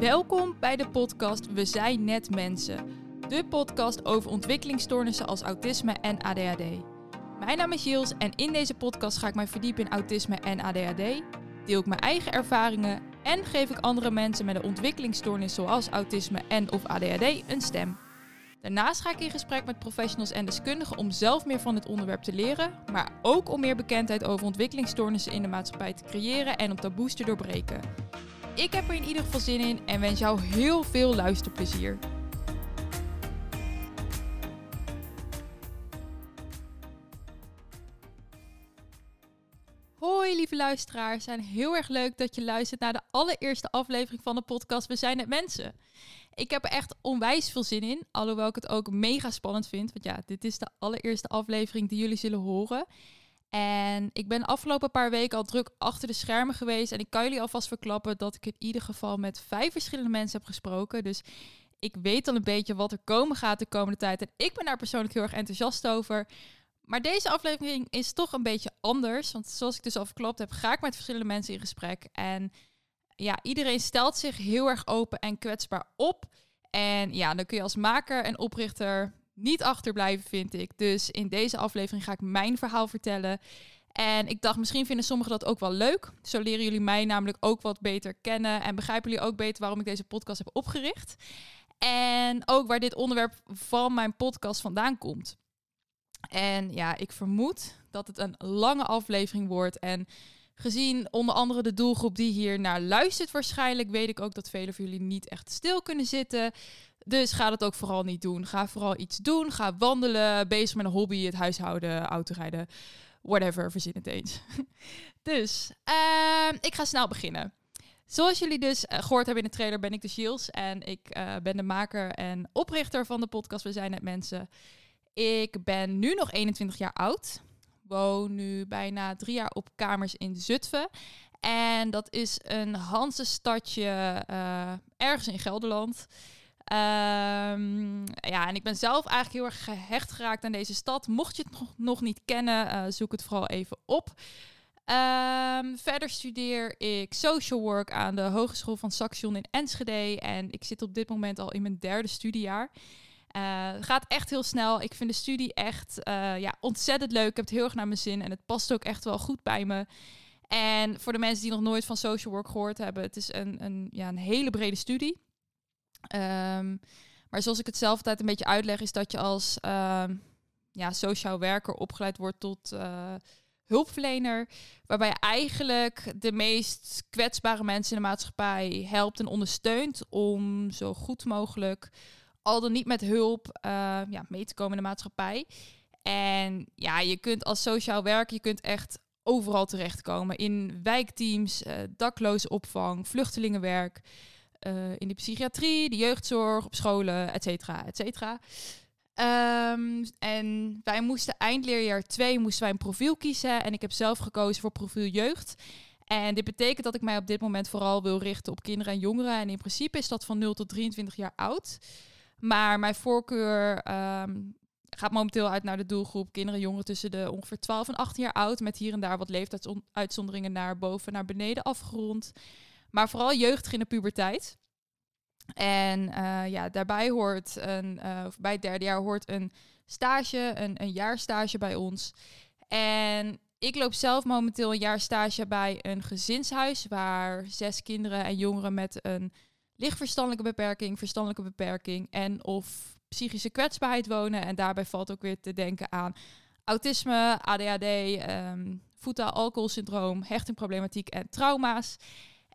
Welkom bij de podcast We zijn net mensen. De podcast over ontwikkelingsstoornissen als autisme en ADHD. Mijn naam is Jils en in deze podcast ga ik mij verdiepen in autisme en ADHD. Deel ik mijn eigen ervaringen en geef ik andere mensen met een ontwikkelingsstoornis zoals autisme en of ADHD een stem. Daarnaast ga ik in gesprek met professionals en deskundigen om zelf meer van het onderwerp te leren, maar ook om meer bekendheid over ontwikkelingsstoornissen in de maatschappij te creëren en om taboes te doorbreken. Ik heb er in ieder geval zin in en wens jou heel veel luisterplezier. Hoi lieve luisteraars en heel erg leuk dat je luistert naar de allereerste aflevering van de podcast We zijn het mensen. Ik heb er echt onwijs veel zin in, alhoewel ik het ook mega spannend vind, want ja, dit is de allereerste aflevering die jullie zullen horen. En ik ben de afgelopen paar weken al druk achter de schermen geweest. En ik kan jullie alvast verklappen dat ik in ieder geval met vijf verschillende mensen heb gesproken. Dus ik weet al een beetje wat er komen gaat de komende tijd. En ik ben daar persoonlijk heel erg enthousiast over. Maar deze aflevering is toch een beetje anders. Want zoals ik dus al verklapt heb, ga ik met verschillende mensen in gesprek. En ja, iedereen stelt zich heel erg open en kwetsbaar op. En ja, dan kun je als maker en oprichter niet achterblijven, vind ik. Dus in deze aflevering ga ik mijn verhaal vertellen. En ik dacht, misschien vinden sommigen dat ook wel leuk. Zo leren jullie mij namelijk ook wat beter kennen. En begrijpen jullie ook beter waarom ik deze podcast heb opgericht. En ook waar dit onderwerp van mijn podcast vandaan komt. En ja, ik vermoed dat het een lange aflevering wordt. En gezien onder andere de doelgroep die hier naar luistert waarschijnlijk, weet ik ook dat velen van jullie niet echt stil kunnen zitten. Dus ga dat ook vooral niet doen. Ga vooral iets doen. Ga wandelen, bezig met een hobby, het huishouden, autorijden, whatever, verzin het eens. dus uh, ik ga snel beginnen. Zoals jullie dus uh, gehoord hebben in de trailer, ben ik de Gilles en ik uh, ben de maker en oprichter van de podcast We zijn het mensen. Ik ben nu nog 21 jaar oud. Woon nu bijna drie jaar op kamers in Zutphen. En dat is een Hanse stadje uh, ergens in Gelderland. Um, ja, en ik ben zelf eigenlijk heel erg gehecht geraakt aan deze stad. Mocht je het nog, niet kennen, uh, zoek het vooral even op. Um, verder studeer ik social work aan de Hogeschool van Saxion in Enschede. En ik zit op dit moment al in mijn derde studiejaar. Uh, het gaat echt heel snel. Ik vind de studie echt uh, ja, ontzettend leuk. Ik heb het heel erg naar mijn zin en het past ook echt wel goed bij me. En voor de mensen die nog nooit van social work gehoord hebben, het is een, een, ja, een hele brede studie. Um, maar zoals ik het zelf altijd een beetje uitleg, is dat je als um, ja, sociaal werker opgeleid wordt tot uh, hulpverlener. Waarbij je eigenlijk de meest kwetsbare mensen in de maatschappij helpt en ondersteunt om zo goed mogelijk, al dan niet met hulp, uh, ja, mee te komen in de maatschappij. En ja, je kunt als sociaal werker, je kunt echt overal terechtkomen. In wijkteams, uh, dakloze opvang, vluchtelingenwerk. Uh, in de psychiatrie, de jeugdzorg, op scholen, et cetera, et cetera. Um, en wij moesten eindleerjaar 2 moesten wij een profiel kiezen. En ik heb zelf gekozen voor profiel jeugd. En dit betekent dat ik mij op dit moment vooral wil richten op kinderen en jongeren. En in principe is dat van 0 tot 23 jaar oud. Maar mijn voorkeur um, gaat momenteel uit naar de doelgroep kinderen en jongeren tussen de ongeveer 12 en 18 jaar oud. Met hier en daar wat leeftijdsuitzonderingen naar boven en naar beneden afgerond. Maar vooral jeugdig in de puberteit. En uh, ja, daarbij hoort een, uh, bij het derde jaar hoort een stage, een, een jaarstage bij ons. En ik loop zelf momenteel een jaarstage bij een gezinshuis waar zes kinderen en jongeren met een lichtverstandelijke beperking, verstandelijke beperking en of psychische kwetsbaarheid wonen. En daarbij valt ook weer te denken aan autisme, ADHD, um, voetal-alcoholsyndroom, hechtingproblematiek en trauma's.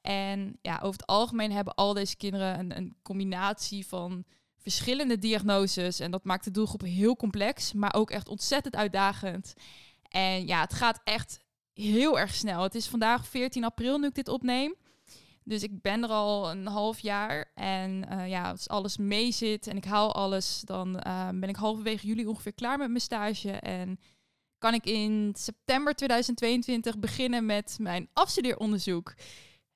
En ja, over het algemeen hebben al deze kinderen een, een, combinatie van verschillende diagnoses. En dat maakt de doelgroep heel complex, maar ook echt ontzettend uitdagend. En ja, het gaat echt heel erg snel. Het is vandaag 14 april nu ik dit opneem. Dus ik ben er al een half jaar. En uh, ja, als alles mee zit en ik haal alles, dan uh, ben ik halverwege juli ongeveer klaar met mijn stage. En kan ik in september 2022 beginnen met mijn afstudeeronderzoek.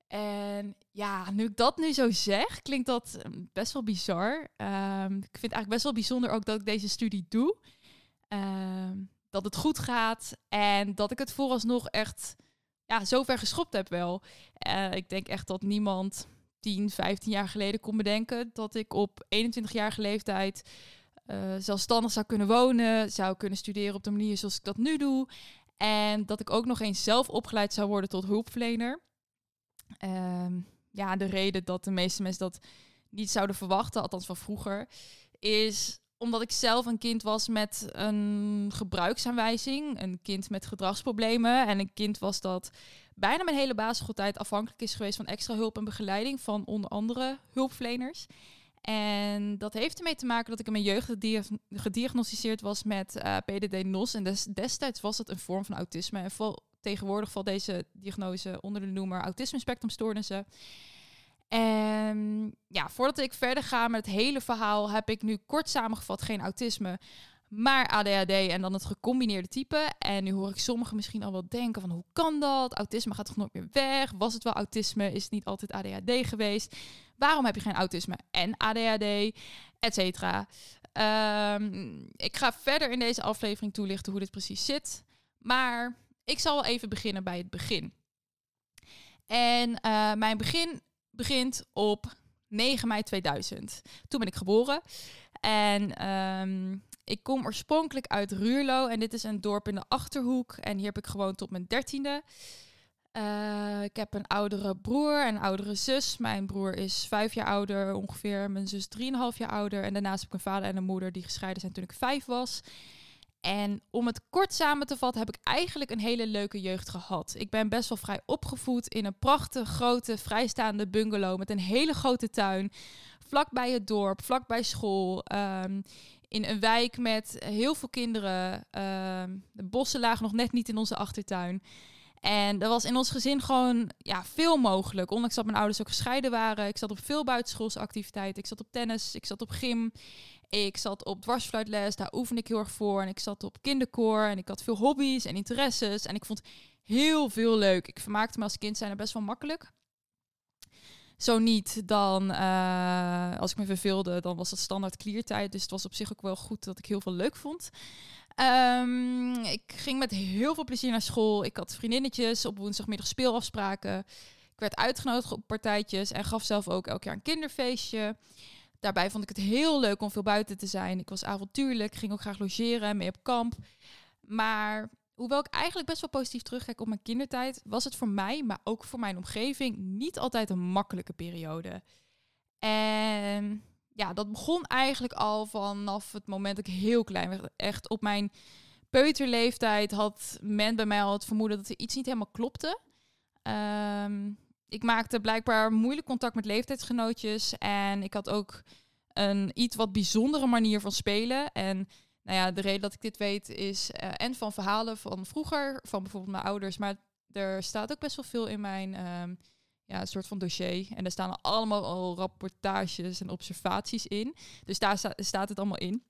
En ja, nu ik dat nu zo zeg, klinkt dat best wel bizar. Um, ik vind het eigenlijk best wel bijzonder ook dat ik deze studie doe. Um, dat het goed gaat en dat ik het vooralsnog echt ja, zover geschopt heb wel. Uh, ik denk echt dat niemand 10, 15 jaar geleden kon bedenken dat ik op 21-jarige leeftijd uh, zelfstandig zou kunnen wonen, zou kunnen studeren op de manier zoals ik dat nu doe. En dat ik ook nog eens zelf opgeleid zou worden tot hulpverlener. Ehm, ja, de reden dat de meeste mensen dat niet zouden verwachten, althans van vroeger, is omdat ik zelf een kind was met een gebruiksaanwijzing, een kind met gedragsproblemen en een kind was dat bijna mijn hele basisschooltijd afhankelijk is geweest van extra hulp en begeleiding van onder andere hulpverleners. En dat heeft ermee te maken dat ik in mijn jeugd gediagnosticeerd was met eh, PDD-NOS. En des, destijds was dat een vorm van autisme. En tegenwoordig valt deze diagnose onder de noemer autisme spectrumstoornissen. En ja, voordat ik verder ga met het hele verhaal, heb ik nu kort samengevat geen autisme, maar ADHD en dan het gecombineerde type. En nu hoor ik sommigen misschien al wel denken van hoe kan dat? Autisme gaat toch nooit meer weg? Was het wel autisme? Is het niet altijd ADHD geweest? Waarom heb je geen autisme en ADHD? Etcetera. Um, ik ga verder in deze aflevering toelichten hoe dit precies zit. Maar ik zal wel even beginnen bij het begin. En uh, mijn begin begint op 9 mei 2000. Toen ben ik geboren. En um, ik kom oorspronkelijk uit Ruurlo. En dit is een dorp in de Achterhoek. En hier heb ik gewoond tot mijn dertiende. Uh, ik heb een oudere broer en een oudere zus. Mijn broer is vijf jaar ouder ongeveer. Mijn zus drieënhalf jaar ouder. En daarnaast heb ik een vader en een moeder die gescheiden zijn toen ik vijf was. En om het kort samen te vatten, heb ik eigenlijk een hele leuke jeugd gehad. Ik ben best wel vrij opgevoed in een prachtige, grote, vrijstaande bungalow met een hele grote tuin. Vlak bij het dorp, vlak bij school. Um, in een wijk met heel veel kinderen. Ehm, de bossen lagen nog net niet in onze achtertuin. En er was in ons gezin gewoon ja, veel mogelijk. Ondanks dat mijn ouders ook gescheiden waren. Ik zat op veel buitenschoolse activiteiten. Ik zat op tennis, ik zat op gym. Ik zat op dwarsfluitles, daar oefen ik heel erg voor. En ik zat op kinderkoor en ik had veel hobby's en interesses. En ik vond heel veel leuk. Ik vermaakte me als kind zijn er best wel makkelijk. Zo niet, dan uh, als ik me verveelde, dan was het standaard kliertijd. Dus het was op zich ook wel goed dat ik heel veel leuk vond. Um, ik ging met heel veel plezier naar school. Ik had vriendinnetjes op woensdagmiddag speelafspraken. Ik werd uitgenodigd op partijtjes en gaf zelf ook elk jaar een kinderfeestje. Daarbij vond ik het heel leuk om veel buiten te zijn. Ik was avontuurlijk, ging ook graag logeren, mee op kamp. Maar hoewel ik eigenlijk best wel positief terugkijk op mijn kindertijd, was het voor mij, maar ook voor mijn omgeving, niet altijd een makkelijke periode. En ja, dat begon eigenlijk al vanaf het moment dat ik heel klein werd. Echt op mijn peuterleeftijd had men bij mij al het vermoeden dat er iets niet helemaal klopte. Ehm, ik maakte blijkbaar moeilijk contact met leeftijdsgenootjes. En ik had ook een iets wat bijzondere manier van spelen. En nou ja, de reden dat ik dit weet is uh, en van verhalen van vroeger, van bijvoorbeeld mijn ouders. Maar er staat ook best wel veel in mijn um, ja, soort van dossier. En er staan allemaal al rapportages en observaties in. Dus daar staat het allemaal in.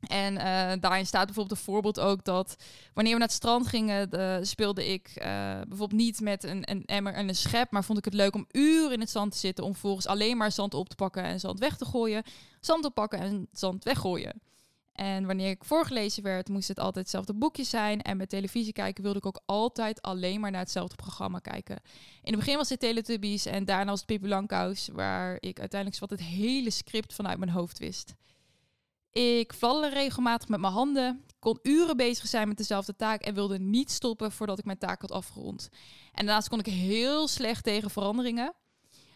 En uh, daarin staat bijvoorbeeld een voorbeeld ook dat wanneer we naar het strand gingen, de, speelde ik uh, bijvoorbeeld niet met een, een, emmer en een schep, maar vond ik het leuk om uren in het zand te zitten om volgens alleen maar zand op te pakken en zand weg te gooien, zand oppakken en zand weggooien. En wanneer ik voorgelezen werd, moest het altijd hetzelfde boekje zijn. En met televisie kijken wilde ik ook altijd alleen maar naar hetzelfde programma kijken. In het begin was het Teletubbies en daarna was het Pippi Langkous, waar ik uiteindelijk wat het hele script vanuit mijn hoofd wist. Ik fladderde regelmatig met mijn handen, kon uren bezig zijn met dezelfde taak en wilde niet stoppen voordat ik mijn taak had afgerond. En daarnaast kon ik heel slecht tegen veranderingen.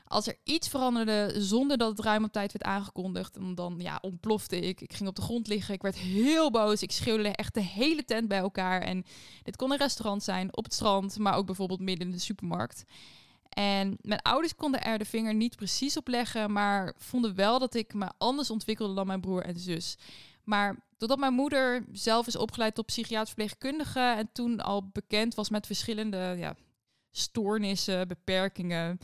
Als er iets veranderde zonder dat het ruim op tijd werd aangekondigd, dan, dan ja, ontplofte ik. Ik ging op de grond liggen, ik werd heel boos. Ik schreeuwde echt de hele tent bij elkaar. En dit kon een restaurant zijn, op het strand, maar ook bijvoorbeeld midden in de supermarkt. En mijn ouders konden er de vinger niet precies op leggen, maar vonden wel dat ik me anders ontwikkelde dan mijn broer en zus. Maar doordat mijn moeder zelf is opgeleid tot psychiatrisch verpleegkundige en toen al bekend was met verschillende ja, stoornissen, beperkingen,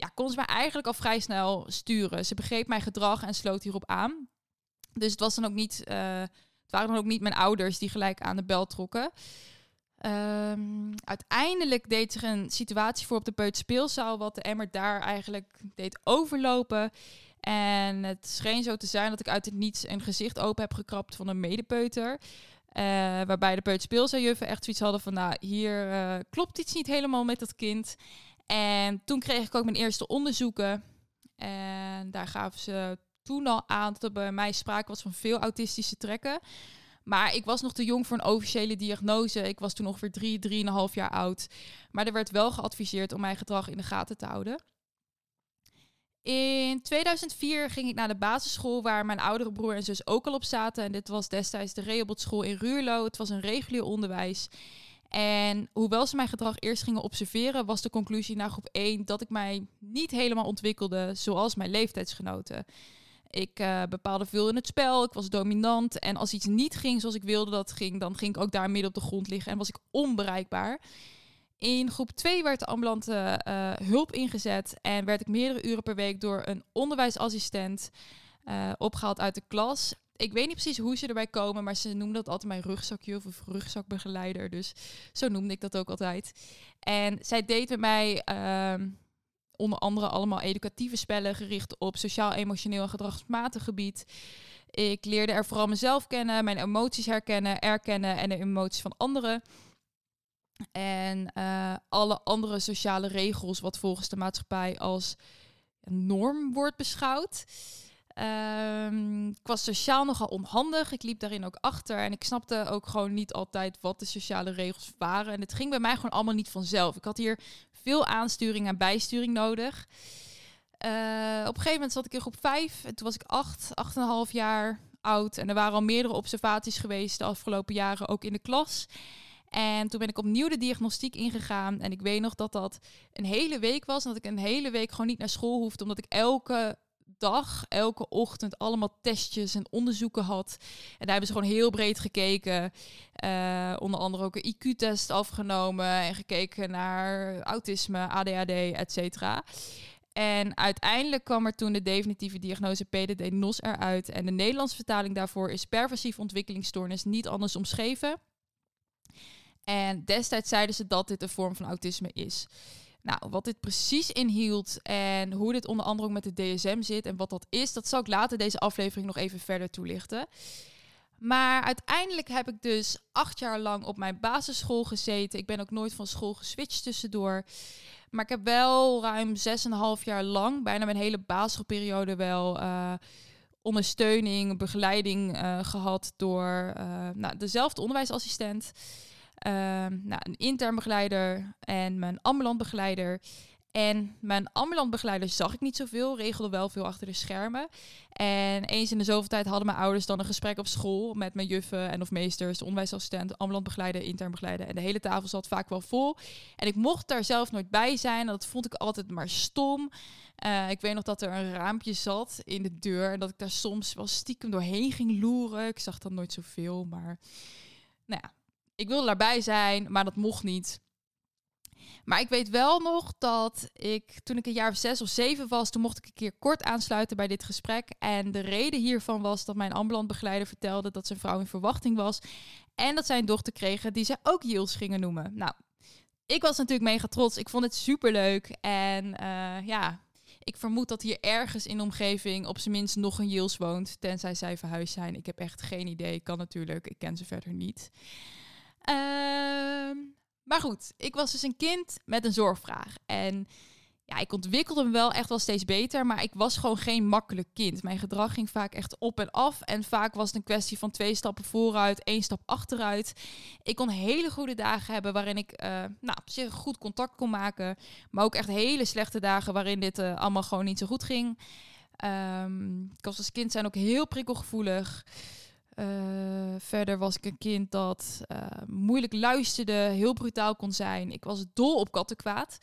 ja, kon ze mij eigenlijk al vrij snel sturen. Ze begreep mijn gedrag en sloot hierop aan. Dus het was dan ook niet, uh, het waren dan ook niet mijn ouders die gelijk aan de bel trokken. Um, uiteindelijk deed zich een situatie voor op de peuterspeelzaal, wat de emmer daar eigenlijk deed overlopen. En het scheen zo te zijn dat ik uit het niets een gezicht open heb gekrapt van een medepeuter. Uh, waarbij de peuterspeelzaaljuffen echt zoiets hadden van, nou, hier uh, klopt iets niet helemaal met dat kind. En toen kreeg ik ook mijn eerste onderzoeken. En daar gaven ze toen al aan dat er bij mij sprake was van veel autistische trekken. Maar ik was nog te jong voor een officiële diagnose. Ik was toen ongeveer drie, drieënhalf jaar oud. Maar er werd wel geadviseerd om mijn gedrag in de gaten te houden. In 2004 ging ik naar de basisschool waar mijn oudere broer en zus ook al op zaten. En dit was destijds de Rehoboth School in Ruurlo. Het was een regulier onderwijs. En hoewel ze mijn gedrag eerst gingen observeren, was de conclusie na groep 1 dat ik mij niet helemaal ontwikkelde zoals mijn leeftijdsgenoten. Ik uh, bepaalde veel in het spel, ik was dominant. En als iets niet ging zoals ik wilde dat ging, dan ging ik ook daar midden op de grond liggen en was ik onbereikbaar. In groep 2 werd de ambulante uh, hulp ingezet en werd ik meerdere uren per week door een onderwijsassistent uh, opgehaald uit de klas. Ik weet niet precies hoe ze erbij komen, maar ze noemden dat altijd mijn rugzakje of rugzakbegeleider. Dus zo noemde ik dat ook altijd. En zij deed met mij uh, onder andere allemaal educatieve spellen gericht op sociaal, emotioneel en gedragsmatig gebied. Ik leerde er vooral mezelf kennen, mijn emoties herkennen, erkennen en de emoties van anderen. En uh, alle andere sociale regels, wat volgens de maatschappij als norm wordt beschouwd. Um, ik was sociaal nogal onhandig. Ik liep daarin ook achter. En ik snapte ook gewoon niet altijd wat de sociale regels waren. En het ging bij mij gewoon allemaal niet vanzelf. Ik had hier veel aansturing en bijsturing nodig. Uh, op een gegeven moment zat ik in groep 5. En toen was ik 8, 8,5 jaar oud. En er waren al meerdere observaties geweest de afgelopen jaren, ook in de klas. En toen ben ik opnieuw de diagnostiek ingegaan. En ik weet nog dat dat een hele week was. En dat ik een hele week gewoon niet naar school hoefde. Omdat ik elke dag, elke ochtend allemaal testjes en onderzoeken had. En daar hebben ze gewoon heel breed gekeken. Uh, onder andere ook een IQ-test afgenomen en gekeken naar autisme, ADHD, et cetera. En uiteindelijk kwam er toen de definitieve diagnose PDD-NOS eruit. En de Nederlandse vertaling daarvoor is perversief ontwikkelingsstoornis, niet anders omschreven. En destijds zeiden ze dat dit een vorm van autisme is. Nou, wat dit precies inhield en hoe dit onder andere ook met de DSM zit en wat dat is, dat zal ik later deze aflevering nog even verder toelichten. Maar uiteindelijk heb ik dus acht jaar lang op mijn basisschool gezeten. Ik ben ook nooit van school geswitcht tussendoor. Maar ik heb wel ruim zes en een half jaar lang, bijna mijn hele basisschoolperiode wel, uh, ondersteuning, begeleiding uh, gehad door uh, nou, dezelfde onderwijsassistent. Ehm, nou, een intern begeleider en mijn ambulant begeleider. En mijn ambulant begeleider zag ik niet zoveel, regelde wel veel achter de schermen. En eens in de zoveel tijd hadden mijn ouders dan een gesprek op school met mijn juffen en of meesters, de onderwijsassistent, ambulant begeleider, intern begeleider. En de hele tafel zat vaak wel vol. En ik mocht daar zelf nooit bij zijn. Dat vond ik altijd maar stom. Uh, ik weet nog dat er een raampje zat in de deur en dat ik daar soms wel stiekem doorheen ging loeren. Ik zag dan nooit zoveel, maar nou ja, ik wilde daarbij zijn, maar dat mocht niet. Maar ik weet wel nog dat ik toen ik een jaar of zes of zeven was, toen mocht ik een keer kort aansluiten bij dit gesprek. En de reden hiervan was dat mijn ambulant begeleider vertelde dat zijn vrouw in verwachting was. En dat zij een dochter kregen die ze ook Jils gingen noemen. Nou, ik was natuurlijk mega trots. Ik vond het super leuk. En uh, ja, ik vermoed dat hier ergens in de omgeving op zijn minst nog een Jils woont. Tenzij zij verhuisd zijn. Ik heb echt geen idee. Kan natuurlijk. Ik ken ze verder niet. Uh, maar goed, ik was dus een kind met een zorgvraag. En ja, ik ontwikkelde me wel echt wel steeds beter, maar ik was gewoon geen makkelijk kind. Mijn gedrag ging vaak echt op en af. En vaak was het een kwestie van twee stappen vooruit, één stap achteruit. Ik kon hele goede dagen hebben waarin ik uh, nou, op zich goed contact kon maken. Maar ook echt hele slechte dagen waarin dit uh, allemaal gewoon niet zo goed ging. Um, ik was als kind zijn ook heel prikkelgevoelig. Uh, verder was ik een kind dat uh, moeilijk luisterde, heel brutaal kon zijn. Ik was dol op kattenkwaad.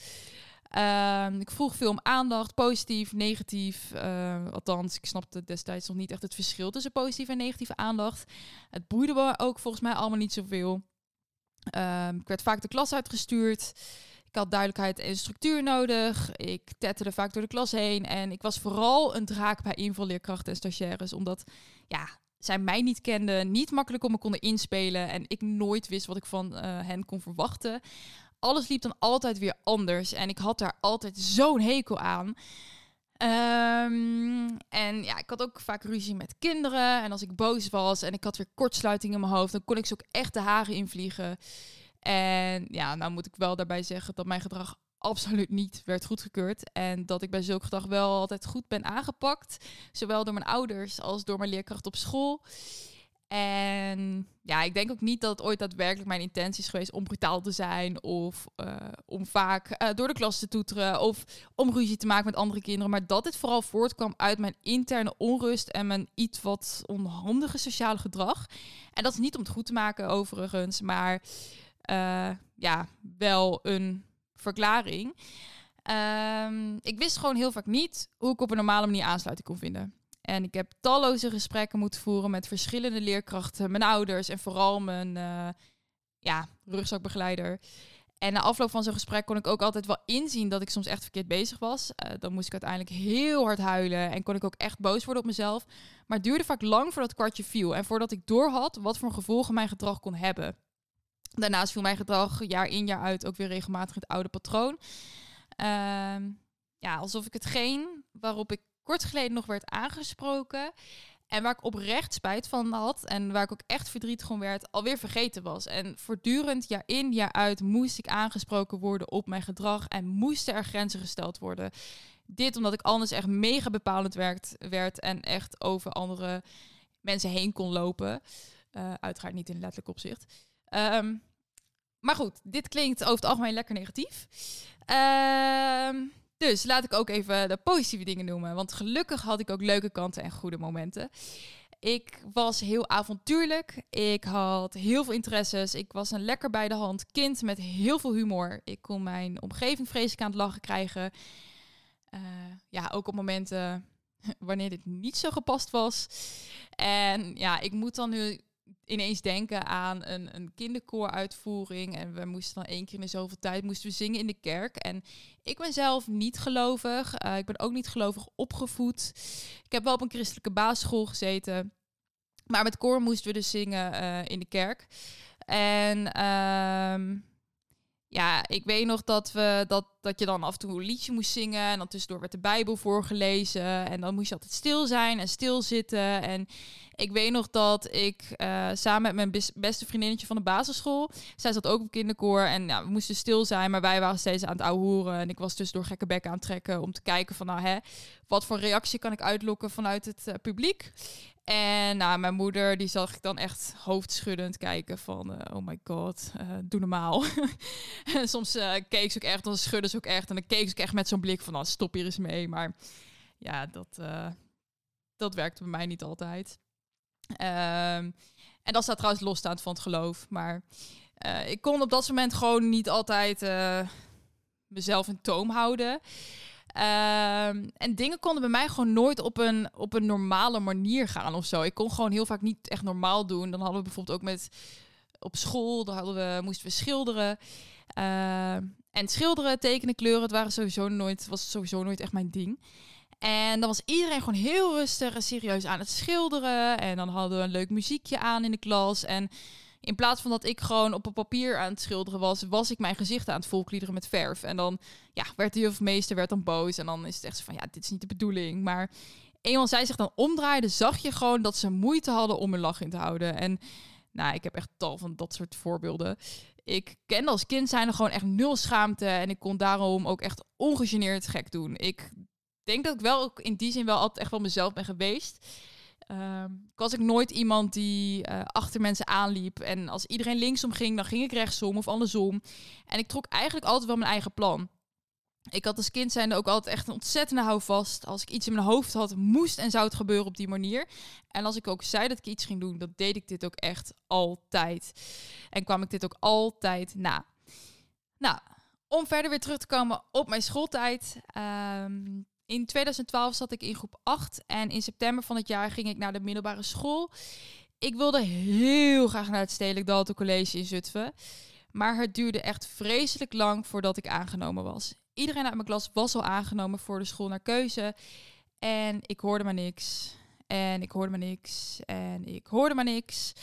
Uh, ik vroeg veel om aandacht, positief, negatief. Uh, althans, ik snapte destijds nog niet echt het verschil tussen positieve en negatieve aandacht. Het boeide me ook volgens mij allemaal niet zoveel. Ehm, ik werd vaak de klas uitgestuurd. Ik had duidelijkheid en structuur nodig. Ik tetterde vaak door de klas heen. En ik was vooral een draak bij invalleerkrachten en stagiaires. Omdat, ja, zij mij niet kenden, niet makkelijk om me konden inspelen en ik nooit wist wat ik van uh, hen kon verwachten. Alles liep dan altijd weer anders en ik had daar altijd zo'n hekel aan. Um, en ja, ik had ook vaak ruzie met kinderen. En als ik boos was en ik had weer kortsluiting in mijn hoofd, dan kon ik ze ook echt de haren invliegen. En ja, nou moet ik wel daarbij zeggen dat mijn gedrag absoluut niet werd goedgekeurd. En dat ik bij zulke gedrag wel altijd goed ben aangepakt. Zowel door mijn ouders als door mijn leerkracht op school. En ja, ik denk ook niet dat het ooit daadwerkelijk mijn intentie is geweest om brutaal te zijn. Of uh, om vaak uh, door de klas te toeteren. Of om ruzie te maken met andere kinderen. Maar dat dit vooral voortkwam uit mijn interne onrust en mijn iets wat onhandige sociale gedrag. En dat is niet om het goed te maken overigens. Maar uh, ja, wel een verklaring. Um, ik wist gewoon heel vaak niet hoe ik op een normale manier aansluiting kon vinden. En ik heb talloze gesprekken moeten voeren met verschillende leerkrachten, mijn ouders en vooral mijn uh, ja, rugzakbegeleider. En na afloop van zo'n gesprek kon ik ook altijd wel inzien dat ik soms echt verkeerd bezig was. Uh, dan moest ik uiteindelijk heel hard huilen en kon ik ook echt boos worden op mezelf. Maar het duurde vaak lang voordat het kwartje viel en voordat ik doorhad wat voor gevolgen mijn gedrag kon hebben. Daarnaast viel mijn gedrag jaar in jaar uit ook weer regelmatig het oude patroon. Uh, ja, alsof ik hetgeen waarop ik kort geleden nog werd aangesproken. En waar ik oprecht spijt van had en waar ik ook echt verdrietig om werd, alweer vergeten was. En voortdurend, jaar in, jaar uit, moest ik aangesproken worden op mijn gedrag en moesten er grenzen gesteld worden. Dit omdat ik anders echt mega bepalend werd, werd en echt over andere mensen heen kon lopen. Uh, uiteraard niet in letterlijk opzicht. Um, maar goed, dit klinkt over het algemeen lekker negatief. Uh, dus laat ik ook even de positieve dingen noemen. Want gelukkig had ik ook leuke kanten en goede momenten. Ik was heel avontuurlijk. Ik had heel veel interesses. Ik was een lekker bij de hand kind met heel veel humor. Ik kon mijn omgeving vreselijk aan het lachen krijgen. Uh, ja, ook op momenten wanneer dit niet zo gepast was. En ja, ik moet dan nu ineens denken aan een, een kinderkooruitvoering. En we moesten dan één keer in zoveel tijd moesten we zingen in de kerk. En ik ben zelf niet gelovig. Uh, ik ben ook niet gelovig opgevoed. Ik heb wel op een christelijke basisschool gezeten. Maar met koor moesten we dus zingen uh, in de kerk. En uh, ja, ik weet nog dat, we, dat, dat je dan af en toe een liedje moest zingen. En dan tussendoor werd de Bijbel voorgelezen. En dan moest je altijd stil zijn en stilzitten. En ik weet nog dat ik uh, samen met mijn beste vriendinnetje van de basisschool... Zij zat ook op kinderkoor en ja, we moesten stil zijn. Maar wij waren steeds aan het ouwehoeren. En ik was tussendoor gekke bek aan het trekken om te kijken van... Nou, hè, wat voor reactie kan ik uitlokken vanuit het uh, publiek? En nou, mijn moeder, die zag ik dan echt hoofdschuddend kijken van, uh, oh my god, uh, doe normaal. en soms uh, keek ze ook echt, dan schudde ze ook echt. En dan keek ze ook echt met zo'n blik van, nou, stop hier eens mee. Maar ja, dat, dat werkte bij mij niet altijd. Um, en dat staat trouwens losstaand van het geloof. Maar ik kon op dat moment gewoon niet altijd mezelf in toom houden. Um, en dingen konden bij mij gewoon nooit op een, op een normale manier gaan of zo. Ik kon gewoon heel vaak niet echt normaal doen. Dan hadden we bijvoorbeeld ook met op school, dan hadden we, moesten we schilderen. Uh, en schilderen, tekenen, kleuren, het waren sowieso nooit, was sowieso nooit echt mijn ding. En dan was iedereen gewoon heel rustig en serieus aan het schilderen. En dan hadden we een leuk muziekje aan in de klas. En in plaats van dat ik gewoon op een papier aan het schilderen was, was ik mijn gezicht aan het volkliederen met verf. En dan ja, werd de jufmeester werd dan boos. En dan is het echt zo van, ja, dit is niet de bedoeling. Maar eenmaal zij zich dan omdraaide, zag je gewoon dat ze moeite hadden om hun lach in te houden. En nou, ik heb echt tal van dat soort voorbeelden. Ik kende als kind zijn er gewoon echt nul schaamte. En ik kon daarom ook echt ongegeneerd gek doen. Ik denk dat ik wel ook in die zin wel altijd echt wel mezelf ben geweest. Um, was ik nooit iemand die uh, achter mensen aanliep. En als iedereen linksom ging, dan ging ik rechtsom of andersom. En ik trok eigenlijk altijd wel mijn eigen plan. Ik had als kind zijnde ook altijd echt een ontzettende houvast. Als ik iets in mijn hoofd had, moest en zou het gebeuren op die manier. En als ik ook zei dat ik iets ging doen, dan deed ik dit ook echt altijd. En kwam ik dit ook altijd na. Nou, om verder weer terug te komen op mijn schooltijd. Um, in 2012 zat ik in groep 8 en in september van het jaar ging ik naar de middelbare school. Ik wilde heel graag naar het Stedelijk Dalton College in Zutphen. Maar het duurde echt vreselijk lang voordat ik aangenomen was. Iedereen uit mijn klas was al aangenomen voor de school naar keuze. En ik hoorde maar niks. En ik hoorde maar niks. En ik hoorde maar niks.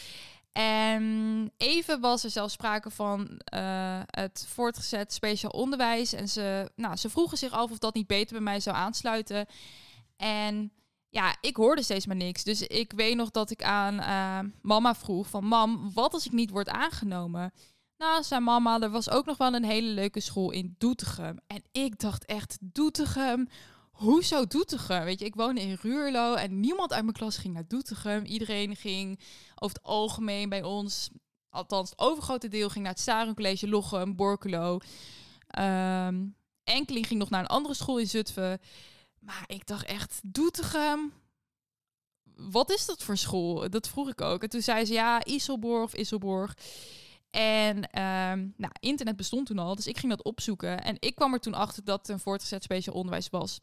En even was er zelfs sprake van uh, het voortgezet speciaal onderwijs. En ze, nou, ze vroegen zich af of dat niet beter bij mij zou aansluiten. En ja, ik hoorde steeds maar niks. Dus ik weet nog dat ik aan uh, mama vroeg van... Mam, wat als ik niet word aangenomen? Nou, zei mama, er was ook nog wel een hele leuke school in Doetinchem. En ik dacht echt, Doetinchem? Hoezo Doetinchem? Weet je, ik woonde in Ruurlo en niemand uit mijn klas ging naar Doetinchem. Iedereen ging over het algemeen bij ons, althans het overgrote deel, ging naar het Sarum College, Lochem, Borculo. Um, enkeling ging nog naar een andere school in Zutphen. Maar ik dacht echt, Doetinchem? Wat is dat voor school? Dat vroeg ik ook. En toen zei ze, ja, Isselborg of Isselborg. En um, nou, internet bestond toen al, dus ik ging dat opzoeken. En ik kwam er toen achter dat het een voortgezet speciaal onderwijs was.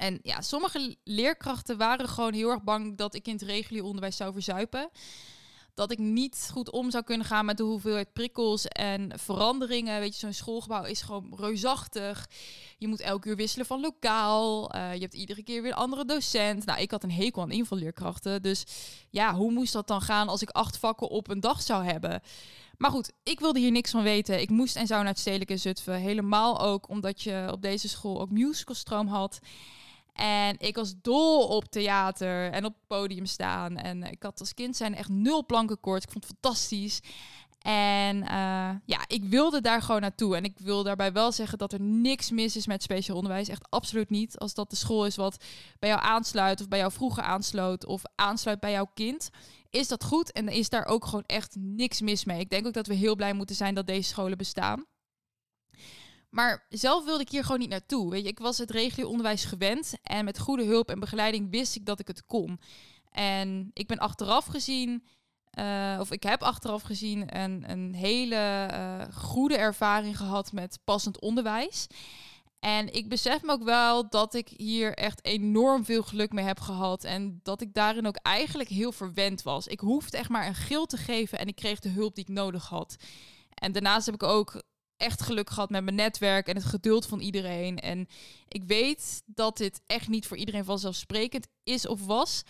En ja, sommige leerkrachten waren gewoon heel erg bang dat ik in het regulier onderwijs zou verzuipen dat ik niet goed om zou kunnen gaan met de hoeveelheid prikkels en veranderingen. Weet je, zo'n schoolgebouw is gewoon reusachtig. Je moet elke uur wisselen van lokaal. Uh, je hebt iedere keer weer een andere docent. Nou, ik had een hekel aan invalleerkrachten. Dus ja, hoe moest dat dan gaan als ik acht vakken op een dag zou hebben? Maar goed, ik wilde hier niks van weten. Ik moest en zou naar het Stedelijk in Zutphen. Helemaal ook omdat je op deze school ook musicalstroom had. En ik was dol op theater en op het podium staan. En ik had als kind zijn echt nul plankenkoord. Ik vond het fantastisch. En uh, ja, ik wilde daar gewoon naartoe. En ik wil daarbij wel zeggen dat er niks mis is met speciaal onderwijs. Echt absoluut niet. Als dat de school is wat bij jou aansluit, of bij jou vroeger aansloot, of aansluit bij jouw kind, is dat goed. En is daar ook gewoon echt niks mis mee. Ik denk ook dat we heel blij moeten zijn dat deze scholen bestaan. Maar zelf wilde ik hier gewoon niet naartoe. Weet je, ik was het regulier onderwijs gewend. En met goede hulp en begeleiding wist ik dat ik het kon. En ik ben achteraf gezien, uh, of ik heb achteraf gezien, een, een hele uh, goede ervaring gehad met passend onderwijs. En ik besef me ook wel dat ik hier echt enorm veel geluk mee heb gehad. En dat ik daarin ook eigenlijk heel verwend was. Ik hoefde echt maar een gil te geven en ik kreeg de hulp die ik nodig had. En daarnaast heb ik ook echt geluk gehad met mijn netwerk en het geduld van iedereen. En ik weet dat dit echt niet voor iedereen vanzelfsprekend is of was.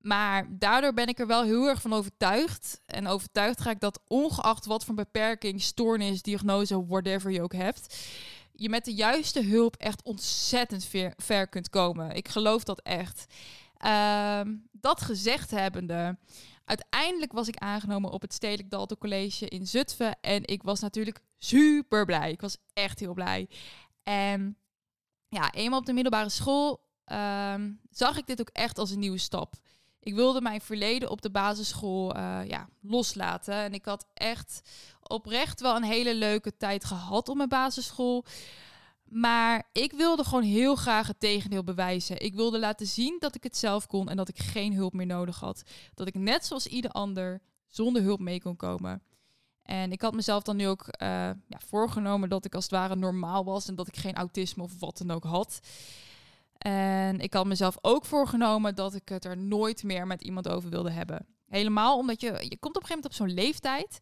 Maar daardoor ben ik er wel heel erg van overtuigd. En overtuigd ga ik dat ongeacht wat voor beperking, stoornis, diagnose, whatever je ook hebt, je met de juiste hulp echt ontzettend ver, ver kunt komen. Ik geloof dat echt. Ehm, dat gezegd hebbende, uiteindelijk was ik aangenomen op het Stedelijk Dalton College in Zutphen. En ik was natuurlijk super blij. Ik was echt heel blij. En ja, eenmaal op de middelbare school ehm, zag ik dit ook echt als een nieuwe stap. Ik wilde mijn verleden op de basisschool uh, ja, loslaten. En ik had echt oprecht wel een hele leuke tijd gehad op mijn basisschool. Maar ik wilde gewoon heel graag het tegendeel bewijzen. Ik wilde laten zien dat ik het zelf kon en dat ik geen hulp meer nodig had. Dat ik net zoals ieder ander zonder hulp mee kon komen. En ik had mezelf dan nu ook uh, ja, voorgenomen dat ik als het ware normaal was en dat ik geen autisme of wat dan ook had. En ik had mezelf ook voorgenomen dat ik het er nooit meer met iemand over wilde hebben. Helemaal omdat je, je komt op een gegeven moment op zo'n leeftijd,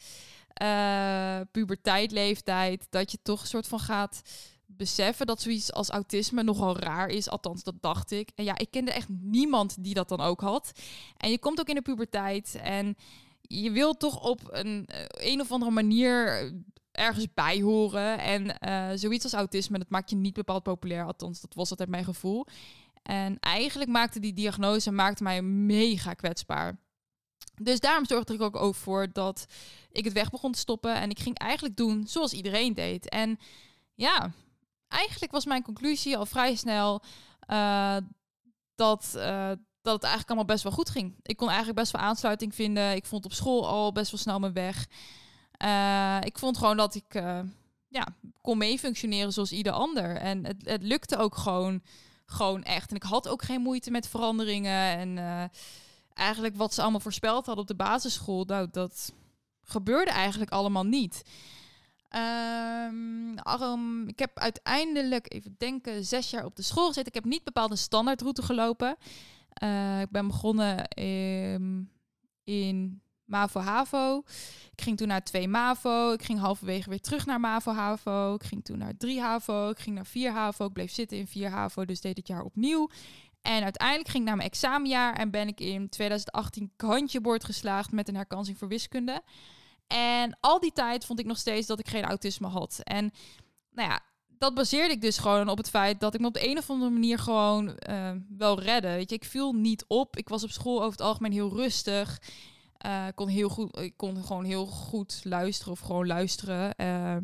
uh, puberteitleeftijd, dat je toch een soort van gaat beseffen dat zoiets als autisme nogal raar is. Althans, dat dacht ik. En ja, ik kende echt niemand die dat dan ook had. En je komt ook in de puberteit en je wilt toch op een, eh, een of andere manier ergens bij horen. En uh, zoiets als autisme, dat maakt je niet bepaald populair. Althans, dat was altijd mijn gevoel. En eigenlijk maakte die diagnose maakte mij mega kwetsbaar. Dus daarom zorgde ik ook over voor dat ik het weg begon te stoppen. En ik ging eigenlijk doen zoals iedereen deed. En ja, eigenlijk was mijn conclusie al vrij snel uh, dat, uh, dat het eigenlijk allemaal best wel goed ging. Ik kon eigenlijk best wel aansluiting vinden. Ik vond op school al best wel snel mijn weg. Uh, ik vond gewoon dat ik ja, kon mee functioneren zoals ieder ander. En het, het lukte ook gewoon, gewoon echt. En ik had ook geen moeite met veranderingen. En eigenlijk wat ze allemaal voorspeld hadden op de basisschool, nou, dat gebeurde eigenlijk allemaal niet. Um, ik heb uiteindelijk, even denken, zes jaar op de school gezeten. Ik heb niet bepaald een standaardroute gelopen. Uh, ik ben begonnen in, in MAVO-HAVO. Ik ging toen naar 2 MAVO. Ik ging halverwege weer terug naar MAVO-HAVO. Ik ging toen naar 3 HAVO. Ik ging naar 4 HAVO. Ik bleef zitten in 4 HAVO, dus deed het jaar opnieuw. En uiteindelijk ging ik naar mijn examenjaar en ben ik in 2018 kantjebord geslaagd met een herkansing voor wiskunde. En al die tijd vond ik nog steeds dat ik geen autisme had. En nou ja, dat baseerde ik dus gewoon op het feit dat ik me op de een of andere manier gewoon uh, wel redde. Weet je, ik viel niet op. Ik was op school over het algemeen heel rustig. Uh, kon heel goed, ik kon gewoon heel goed luisteren of gewoon luisteren. Ehm,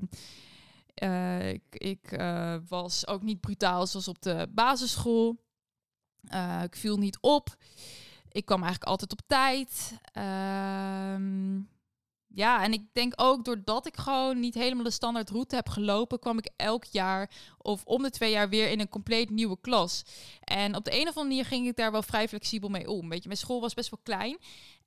uh, ik, ik uh, was ook niet brutaal zoals op de basisschool. Ik viel niet op. Ik kwam eigenlijk altijd op tijd. Ehm, ja, en ik denk ook doordat ik gewoon niet helemaal de standaard route heb gelopen, kwam ik elk jaar of om de twee jaar weer in een compleet nieuwe klas. En op de een of andere manier ging ik daar wel vrij flexibel mee om. Weet je, mijn school was best wel klein.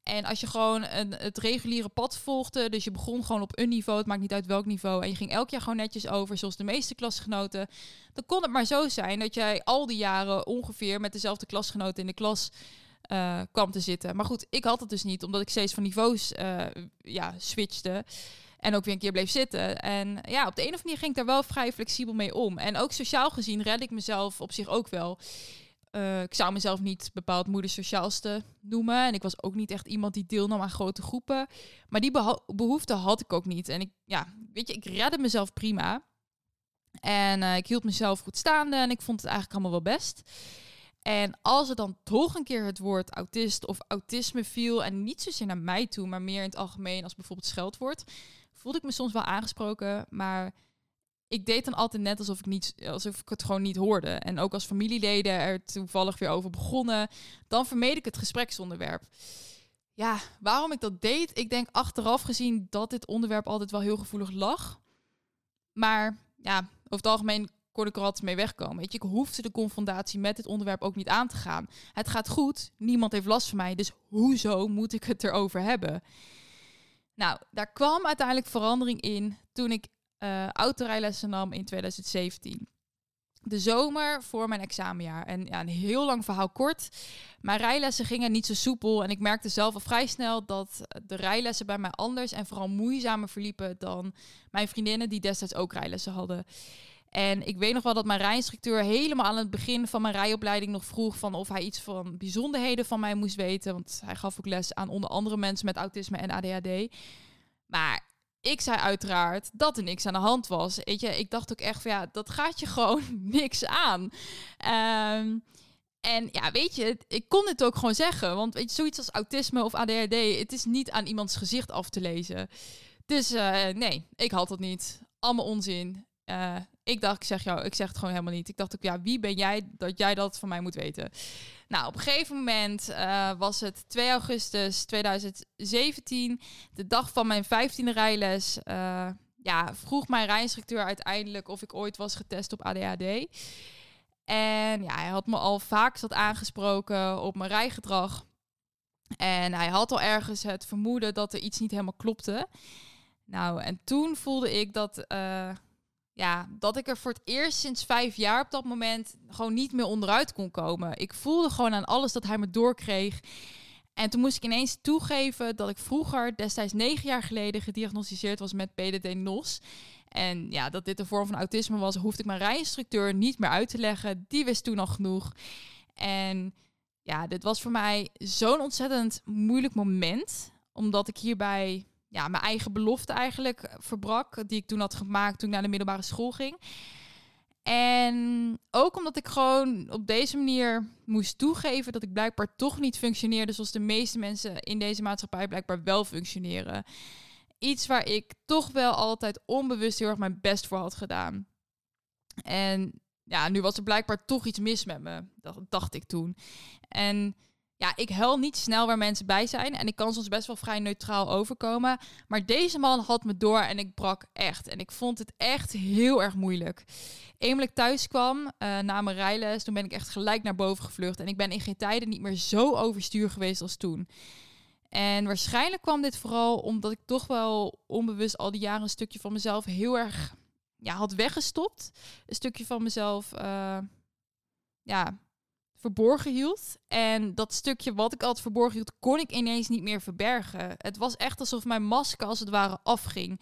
En als je gewoon een, het reguliere pad volgde, dus je begon gewoon op een niveau, het maakt niet uit welk niveau, en je ging elk jaar gewoon netjes over, zoals de meeste klasgenoten, dan kon het maar zo zijn dat jij al die jaren ongeveer met dezelfde klasgenoten in de klas uh, kwam te zitten. Maar goed, ik had het dus niet, omdat ik steeds van niveaus uh, ja, switchte. En ook weer een keer bleef zitten. En ja, op de een of andere manier ging ik daar wel vrij flexibel mee om. En ook sociaal gezien red ik mezelf op zich ook wel. Uh, ik zou mezelf niet bepaald moedersociaalste noemen. En ik was ook niet echt iemand die deelnam aan grote groepen. Maar die behoefte had ik ook niet. En ik, ja, weet je, ik redde mezelf prima. En ik hield mezelf goed staande en ik vond het eigenlijk allemaal wel best. En als er dan toch een keer het woord autist of autisme viel, en niet zozeer naar mij toe, maar meer in het algemeen als bijvoorbeeld scheldwoord, voelde ik me soms wel aangesproken. Maar ik deed dan altijd net alsof ik, niet, alsof ik het gewoon niet hoorde. En ook als familieleden er toevallig weer over begonnen, dan vermeed ik het gespreksonderwerp. Ja, waarom ik dat deed? Ik denk achteraf gezien dat dit onderwerp altijd wel heel gevoelig lag. Maar ja, over het algemeen kon ik er altijd mee wegkomen. Weet je, ik hoefde de confrontatie met dit onderwerp ook niet aan te gaan. Het gaat goed, niemand heeft last van mij, dus hoezo moet ik het erover hebben? Nou, daar kwam uiteindelijk verandering in toen ik uh, autorijlessen nam in 2017. De zomer voor mijn examenjaar. En ja, een heel lang verhaal kort. Mijn rijlessen gingen niet zo soepel. En ik merkte zelf al vrij snel dat de rijlessen bij mij anders en vooral moeizamer verliepen dan mijn vriendinnen die destijds ook rijlessen hadden. En ik weet nog wel dat mijn rijinstructeur helemaal aan het begin van mijn rijopleiding nog vroeg van of hij iets van bijzonderheden van mij moest weten. Want hij gaf ook les aan onder andere mensen met autisme en ADHD. Maar ik zei uiteraard dat er niks aan de hand was. Weet je, ik dacht ook echt van ja, dat gaat je gewoon niks aan. Um, en ja, weet je, ik kon het ook gewoon zeggen. Want weet je, zoiets als autisme of ADHD, het is niet aan iemands gezicht af te lezen. Dus uh, nee, ik had het niet. Allemaal onzin. Uh, ik dacht, ik zeg jou, ik zeg het gewoon helemaal niet. Ik dacht ook, ja, wie ben jij dat jij dat van mij moet weten? Nou, op een gegeven moment uh, was het 2 augustus 2017, de dag van mijn 15e rijles. Uh, ja, vroeg mijn rijinstructeur uiteindelijk of ik ooit was getest op ADHD. En ja, hij had me al vaak zat aangesproken op mijn rijgedrag. En hij had al ergens het vermoeden dat er iets niet helemaal klopte. Nou, en toen voelde ik dat, uh, ja, dat ik er voor het eerst sinds vijf jaar op dat moment gewoon niet meer onderuit kon komen. Ik voelde gewoon aan alles dat hij me doorkreeg. En toen moest ik ineens toegeven dat ik vroeger, destijds negen jaar geleden, gediagnosticeerd was met PDD-NOS. En ja, dat dit een vorm van autisme was, hoefde ik mijn rijinstructeur niet meer uit te leggen. Die wist toen al genoeg. En ja, dit was voor mij zo'n ontzettend moeilijk moment. Omdat ik hierbij ja, mijn eigen belofte eigenlijk verbrak. Die ik toen had gemaakt toen ik naar de middelbare school ging. En ook omdat ik gewoon op deze manier moest toegeven dat ik blijkbaar toch niet functioneerde zoals de meeste mensen in deze maatschappij blijkbaar wel functioneren. Iets waar ik toch wel altijd onbewust heel erg mijn best voor had gedaan. En ja, nu was er blijkbaar toch iets mis met me, dacht ik toen. En ja, ik huil niet snel waar mensen bij zijn. En ik kan soms best wel vrij neutraal overkomen. Maar deze man had me door en ik brak echt. En ik vond het echt heel erg moeilijk. Eenmaal thuis kwam uh, na mijn rijles, toen ben ik echt gelijk naar boven gevlucht. En ik ben in geen tijden niet meer zo overstuur geweest als toen. En waarschijnlijk kwam dit vooral omdat ik toch wel onbewust al die jaren een stukje van mezelf heel erg ja, had weggestopt. Een stukje van mezelf, uh, ja, verborgen hield. En dat stukje wat ik altijd verborgen hield, kon ik ineens niet meer verbergen. Het was echt alsof mijn masker als het ware afging.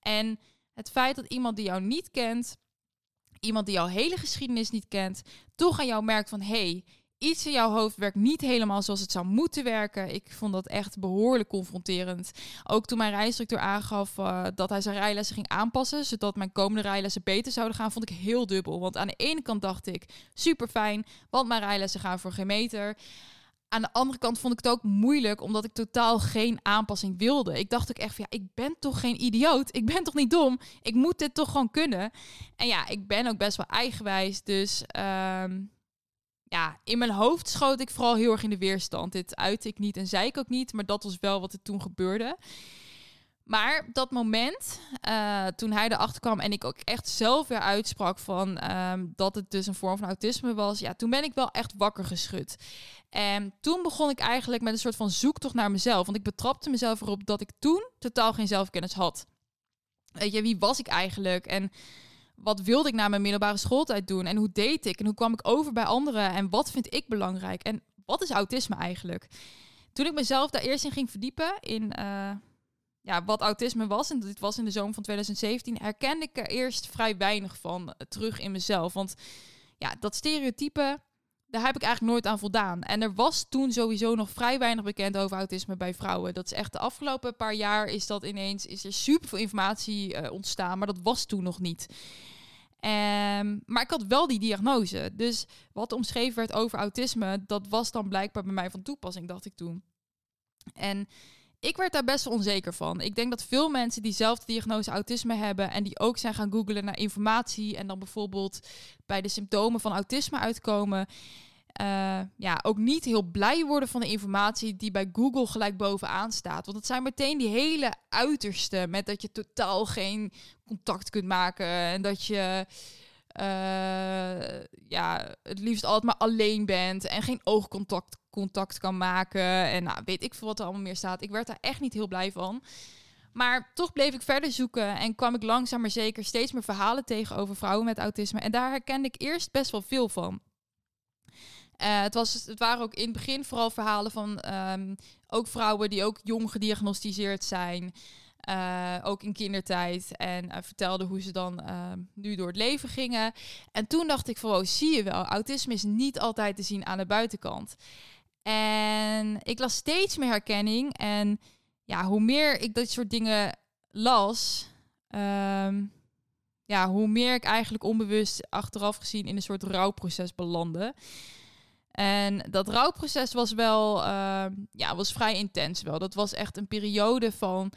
En het feit dat iemand die jou niet kent, iemand die jouw hele geschiedenis niet kent, toch aan jou merkt van hé, hey, iets in jouw hoofd werkt niet helemaal zoals het zou moeten werken. Ik vond dat echt behoorlijk confronterend. Ook toen mijn rijinstructeur aangaf uh, dat hij zijn rijlessen ging aanpassen, zodat mijn komende rijlessen beter zouden gaan, vond ik heel dubbel. Want aan de ene kant dacht ik, super fijn, want mijn rijlessen gaan voor geen meter. aan de andere kant vond ik het ook moeilijk, omdat ik totaal geen aanpassing wilde. Ik dacht ook echt van, ja, ik ben toch geen idioot? Ik ben toch niet dom? Ik moet dit toch gewoon kunnen? En ja, ik ben ook best wel eigenwijs, dus ehm, ja, in mijn hoofd schoot ik vooral heel erg in de weerstand. Dit uitte ik niet en zei ik ook niet, maar dat was wel wat er toen gebeurde. Maar dat moment, uh, toen hij erachter kwam en ik ook echt zelf weer uitsprak van ehm, dat het dus een vorm van autisme was, ja, toen ben ik wel echt wakker geschud. En toen begon ik eigenlijk met een soort van zoektocht naar mezelf. Want ik betrapte mezelf erop dat ik toen totaal geen zelfkennis had. Weet je, wie was ik eigenlijk? En wat wilde ik na mijn middelbare schooltijd doen? En hoe deed ik? En hoe kwam ik over bij anderen? En wat vind ik belangrijk? En wat is autisme eigenlijk? Toen ik mezelf daar eerst in ging verdiepen, in uh, ja, wat autisme was, en dit was in de zomer van 2017, herkende ik er eerst vrij weinig van terug in mezelf. Want ja, dat stereotype, daar heb ik eigenlijk nooit aan voldaan. En er was toen sowieso nog vrij weinig bekend over autisme bij vrouwen. Dat is echt de afgelopen paar jaar is dat ineens, is er super veel informatie uh, ontstaan, maar dat was toen nog niet. Um, maar ik had wel die diagnose. Dus wat omschreven werd over autisme, dat was dan blijkbaar bij mij van toepassing, dacht ik toen. En ik werd daar best wel onzeker van. Ik denk dat veel mensen die zelf de diagnose autisme hebben en die ook zijn gaan googlen naar informatie en dan bijvoorbeeld bij de symptomen van autisme uitkomen, uh, ja, ook niet heel blij worden van de informatie die bij Google gelijk bovenaan staat. Want het zijn meteen die hele uiterste met dat je totaal geen contact kunt maken en dat je uh, ja, het liefst altijd maar alleen bent en geen oogcontact contact kan maken. En nou, weet ik veel wat er allemaal meer staat. Ik werd daar echt niet heel blij van. Maar toch bleef ik verder zoeken en kwam ik langzaam maar zeker steeds meer verhalen tegen over vrouwen met autisme. En daar herkende ik eerst best wel veel van. Uh, het, was, het waren ook in het begin vooral verhalen van um, ook vrouwen die ook jong gediagnosticeerd zijn. Uh, ook in kindertijd. En uh, vertelde hoe ze dan uh, nu door het leven gingen. En toen dacht ik van, oh, zie je wel, autisme is niet altijd te zien aan de buitenkant. En ik las steeds meer herkenning. En ja, hoe meer ik dat soort dingen las, um, ja, hoe meer ik eigenlijk onbewust achteraf gezien in een soort rouwproces belandde. En dat rouwproces was wel, uh, ja, was vrij intens wel. Dat was echt een periode van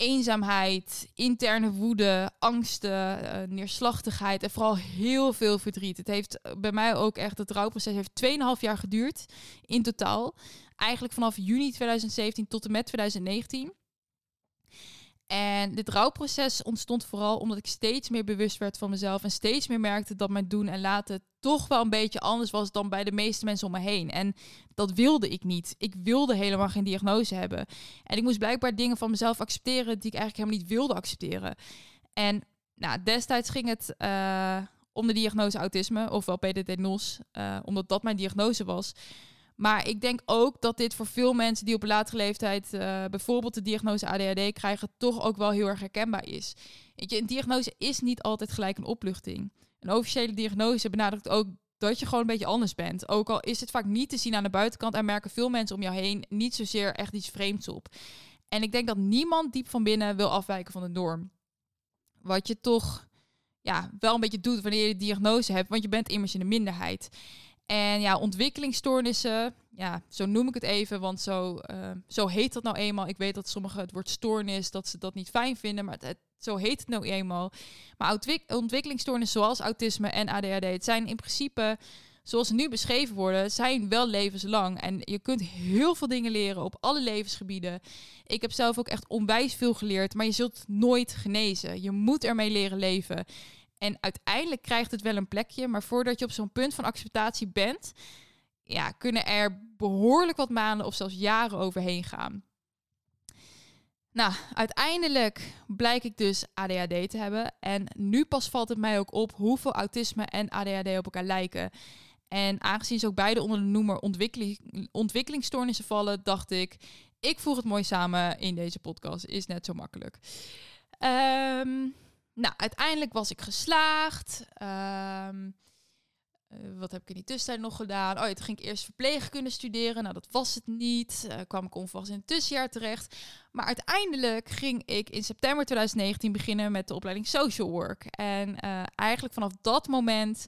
eenzaamheid, interne woede, angsten, uh, neerslachtigheid en vooral heel veel verdriet. Het heeft eh, bij mij ook echt, het rouwproces heeft 2,5 jaar geduurd in totaal. Eigenlijk vanaf juni 2017 tot en met 2019. En dit rouwproces ontstond vooral omdat ik steeds meer bewust werd van mezelf en steeds meer merkte dat mijn doen en laten toch wel een beetje anders was dan bij de meeste mensen om me heen. En dat wilde ik niet. Ik wilde helemaal geen diagnose hebben. En ik moest blijkbaar dingen van mezelf accepteren die ik eigenlijk helemaal niet wilde accepteren. En nou, destijds ging het uh, om de diagnose autisme, ofwel PDD-NOS, eh, omdat dat mijn diagnose was. Maar ik denk ook dat dit voor veel mensen die op een latere leeftijd uh, bijvoorbeeld de diagnose ADHD krijgen, toch ook wel heel erg herkenbaar is. Weet je, een diagnose is niet altijd gelijk een opluchting. Een officiële diagnose benadrukt ook dat je gewoon een beetje anders bent. Ook al is het vaak niet te zien aan de buitenkant en merken veel mensen om jou heen niet zozeer echt iets vreemds op. En ik denk dat niemand diep van binnen wil afwijken van de norm. Wat je toch ja, wel een beetje doet wanneer je de diagnose hebt, want je bent immers in de minderheid. En ja, ontwikkelingsstoornissen, ja, zo noem ik het even, want zo, uh, zo heet dat nou eenmaal. Ik weet dat sommigen het woord stoornis, dat ze dat niet fijn vinden, maar het, zo heet het nou eenmaal. Maar ontwikkelingsstoornissen zoals autisme en ADHD, het zijn in principe, zoals ze nu beschreven worden, zijn wel levenslang. En je kunt heel veel dingen leren op alle levensgebieden. Ik heb zelf ook echt onwijs veel geleerd, maar je zult nooit genezen. Je moet ermee leren leven. En uiteindelijk krijgt het wel een plekje, maar voordat je op zo'n punt van acceptatie bent, ja, kunnen er behoorlijk wat maanden of zelfs jaren overheen gaan. Nou, uiteindelijk blijk ik dus ADHD te hebben. En nu pas valt het mij ook op hoeveel autisme en ADHD op elkaar lijken. En aangezien ze ook beide onder de noemer ontwikkeling, ontwikkelingsstoornissen vallen, dacht ik, ik voeg het mooi samen in deze podcast. Is net zo makkelijk. Um, nou, uiteindelijk was ik geslaagd. Um, wat heb ik in die tussentijd nog gedaan? Oh, ja, toen ging ik eerst verpleegkunde studeren. Nou, dat was het niet. Uh, kwam ik onvast in het tussenjaar terecht. Maar uiteindelijk ging ik in september 2019 beginnen met de opleiding Social Work. En uh, eigenlijk vanaf dat moment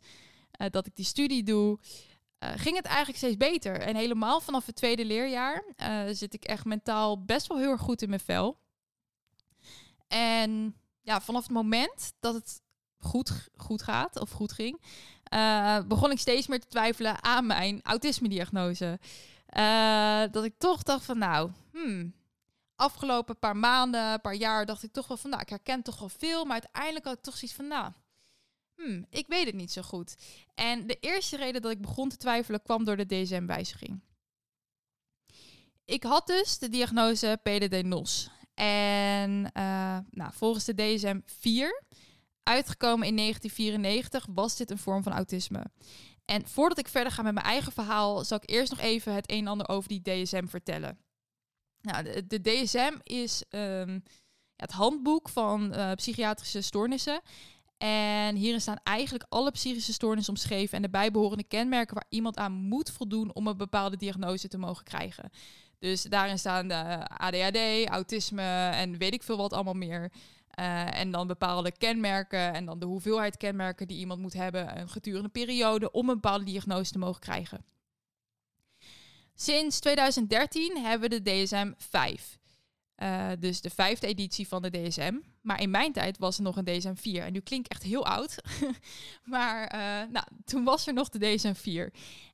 dat ik die studie doe, ging het eigenlijk steeds beter. En helemaal vanaf het tweede leerjaar zit ik echt mentaal best wel heel erg goed in mijn vel. En ja, vanaf het moment dat het goed, goed gaat of goed ging, begon ik steeds meer te twijfelen aan mijn autisme-diagnose. dat ik toch dacht van nou, hmm, afgelopen paar maanden, paar jaar, dacht ik toch wel van, nou, ik herken toch wel veel. Maar uiteindelijk had ik toch zoiets van, nou, hmm, ik weet het niet zo goed. En de eerste reden dat ik begon te twijfelen kwam door de DSM-wijziging. Ik had dus de diagnose PDD-NOS. En uh, nou, volgens de DSM-4, uitgekomen in 1994, was dit een vorm van autisme. En voordat ik verder ga met mijn eigen verhaal, zal ik eerst nog even het een en ander over die DSM vertellen. Nou, de, DSM is ehm, het handboek van uh, psychiatrische stoornissen. En hierin staan eigenlijk alle psychische stoornissen omschreven en de bijbehorende kenmerken waar iemand aan moet voldoen om een bepaalde diagnose te mogen krijgen. Dus daarin staan de ADHD, autisme en weet ik veel wat allemaal meer. Uh, en dan bepaalde kenmerken en dan de hoeveelheid kenmerken die iemand moet hebben een gedurende periode om een bepaalde diagnose te mogen krijgen. Sinds 2013 hebben we de DSM 5. Uh, dus de vijfde editie van de DSM. Maar in mijn tijd was er nog een DSM 4. En nu klinkt echt heel oud. maar uh, nou, toen was er nog de DSM 4.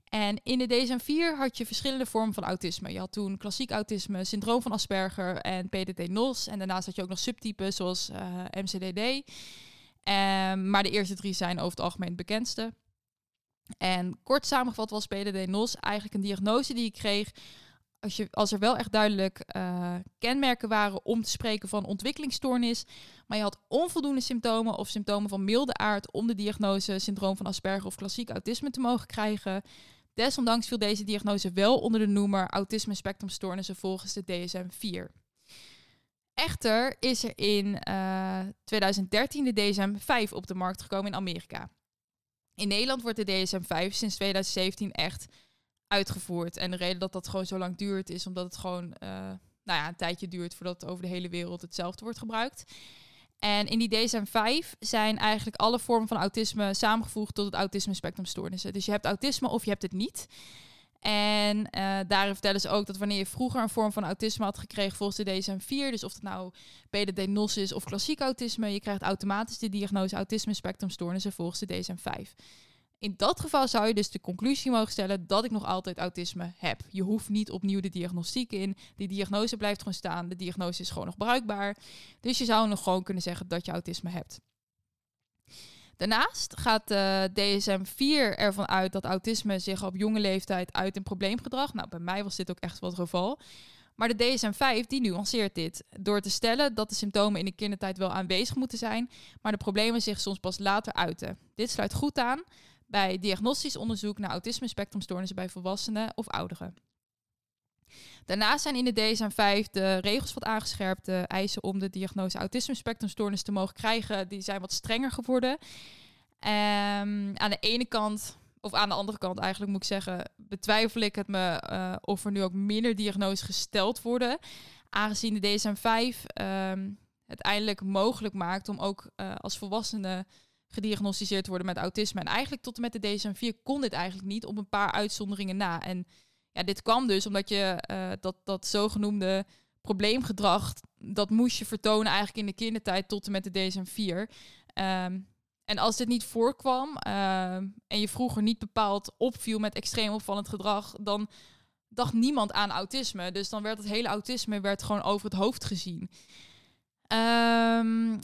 En in de DSM 4 had je verschillende vormen van autisme. Je had toen klassiek autisme, syndroom van Asperger en PDD-NOS. En daarnaast had je ook nog subtypes zoals uh, eh, MCDD. Ehm, maar de eerste drie zijn over het algemeen het bekendste. En kort samengevat was PDD-NOS eigenlijk een diagnose die ik kreeg als, je, als er wel echt duidelijk uh, kenmerken waren om te spreken van ontwikkelingsstoornis, maar je had onvoldoende symptomen of symptomen van milde aard om de diagnose syndroom van Asperger of klassiek autisme te mogen krijgen. Desondanks viel deze diagnose wel onder de noemer autisme spectrumstoornissen volgens de DSM-4. Echter is er in uh, eh, 2013 de DSM-5 op de markt gekomen in Amerika. In Nederland wordt de DSM-5 sinds 2017 echt uitgevoerd. En de reden dat dat gewoon zo lang duurt, is omdat het gewoon uh, nou ja, een tijdje duurt voordat over de hele wereld hetzelfde wordt gebruikt. En in die DSM-5 zijn eigenlijk alle vormen van autisme samengevoegd tot het autisme spectrumstoornissen. Dus je hebt autisme of je hebt het niet. En uh, daarin vertellen ze ook dat wanneer je vroeger een vorm van autisme had gekregen volgens de DSM-4, dus of het nou PDD-NOS is of klassiek autisme, je krijgt automatisch de diagnose autisme spectrumstoornissen volgens de DSM-5. In dat geval zou je dus de conclusie mogen stellen dat ik nog altijd autisme heb. Je hoeft niet opnieuw de diagnostiek in. Die diagnose blijft gewoon staan. De diagnose is gewoon nog bruikbaar. Dus je zou nog gewoon kunnen zeggen dat je autisme hebt. Daarnaast gaat de DSM-4 ervan uit dat autisme zich op jonge leeftijd uit in probleemgedrag. Nou, bij mij was dit ook echt wel het geval. Maar de DSM-5 die nuanceert dit door te stellen dat de symptomen in de kindertijd wel aanwezig moeten zijn, maar de problemen zich soms pas later uiten. Dit sluit goed aan bij diagnostisch onderzoek naar autisme-spectrumstoornissen bij volwassenen of ouderen. Daarnaast zijn in de DSM-5 de regels wat aangescherpt. De eisen om de diagnose autisme-spectrumstoornis te mogen krijgen, die zijn wat strenger geworden. Um, aan de ene kant, of aan de andere kant eigenlijk moet ik zeggen, betwijfel ik het me uh, of er nu ook minder diagnoses gesteld worden. Aangezien de DSM-5 um, ehm, het eindelijk mogelijk maakt om ook uh, als volwassene gediagnosticeerd worden met autisme. En eigenlijk tot en met de DSM-4 kon dit eigenlijk niet, op een paar uitzonderingen na. En ja, dit kwam dus omdat je uh, dat, dat zogenoemde probleemgedrag, dat moest je vertonen eigenlijk in de kindertijd tot en met de DSM-4. Um, ehm, en als dit niet voorkwam ehm, en je vroeger niet bepaald opviel met extreem opvallend gedrag, dan dacht niemand aan autisme. Dus dan werd het hele autisme werd gewoon over het hoofd gezien. Um,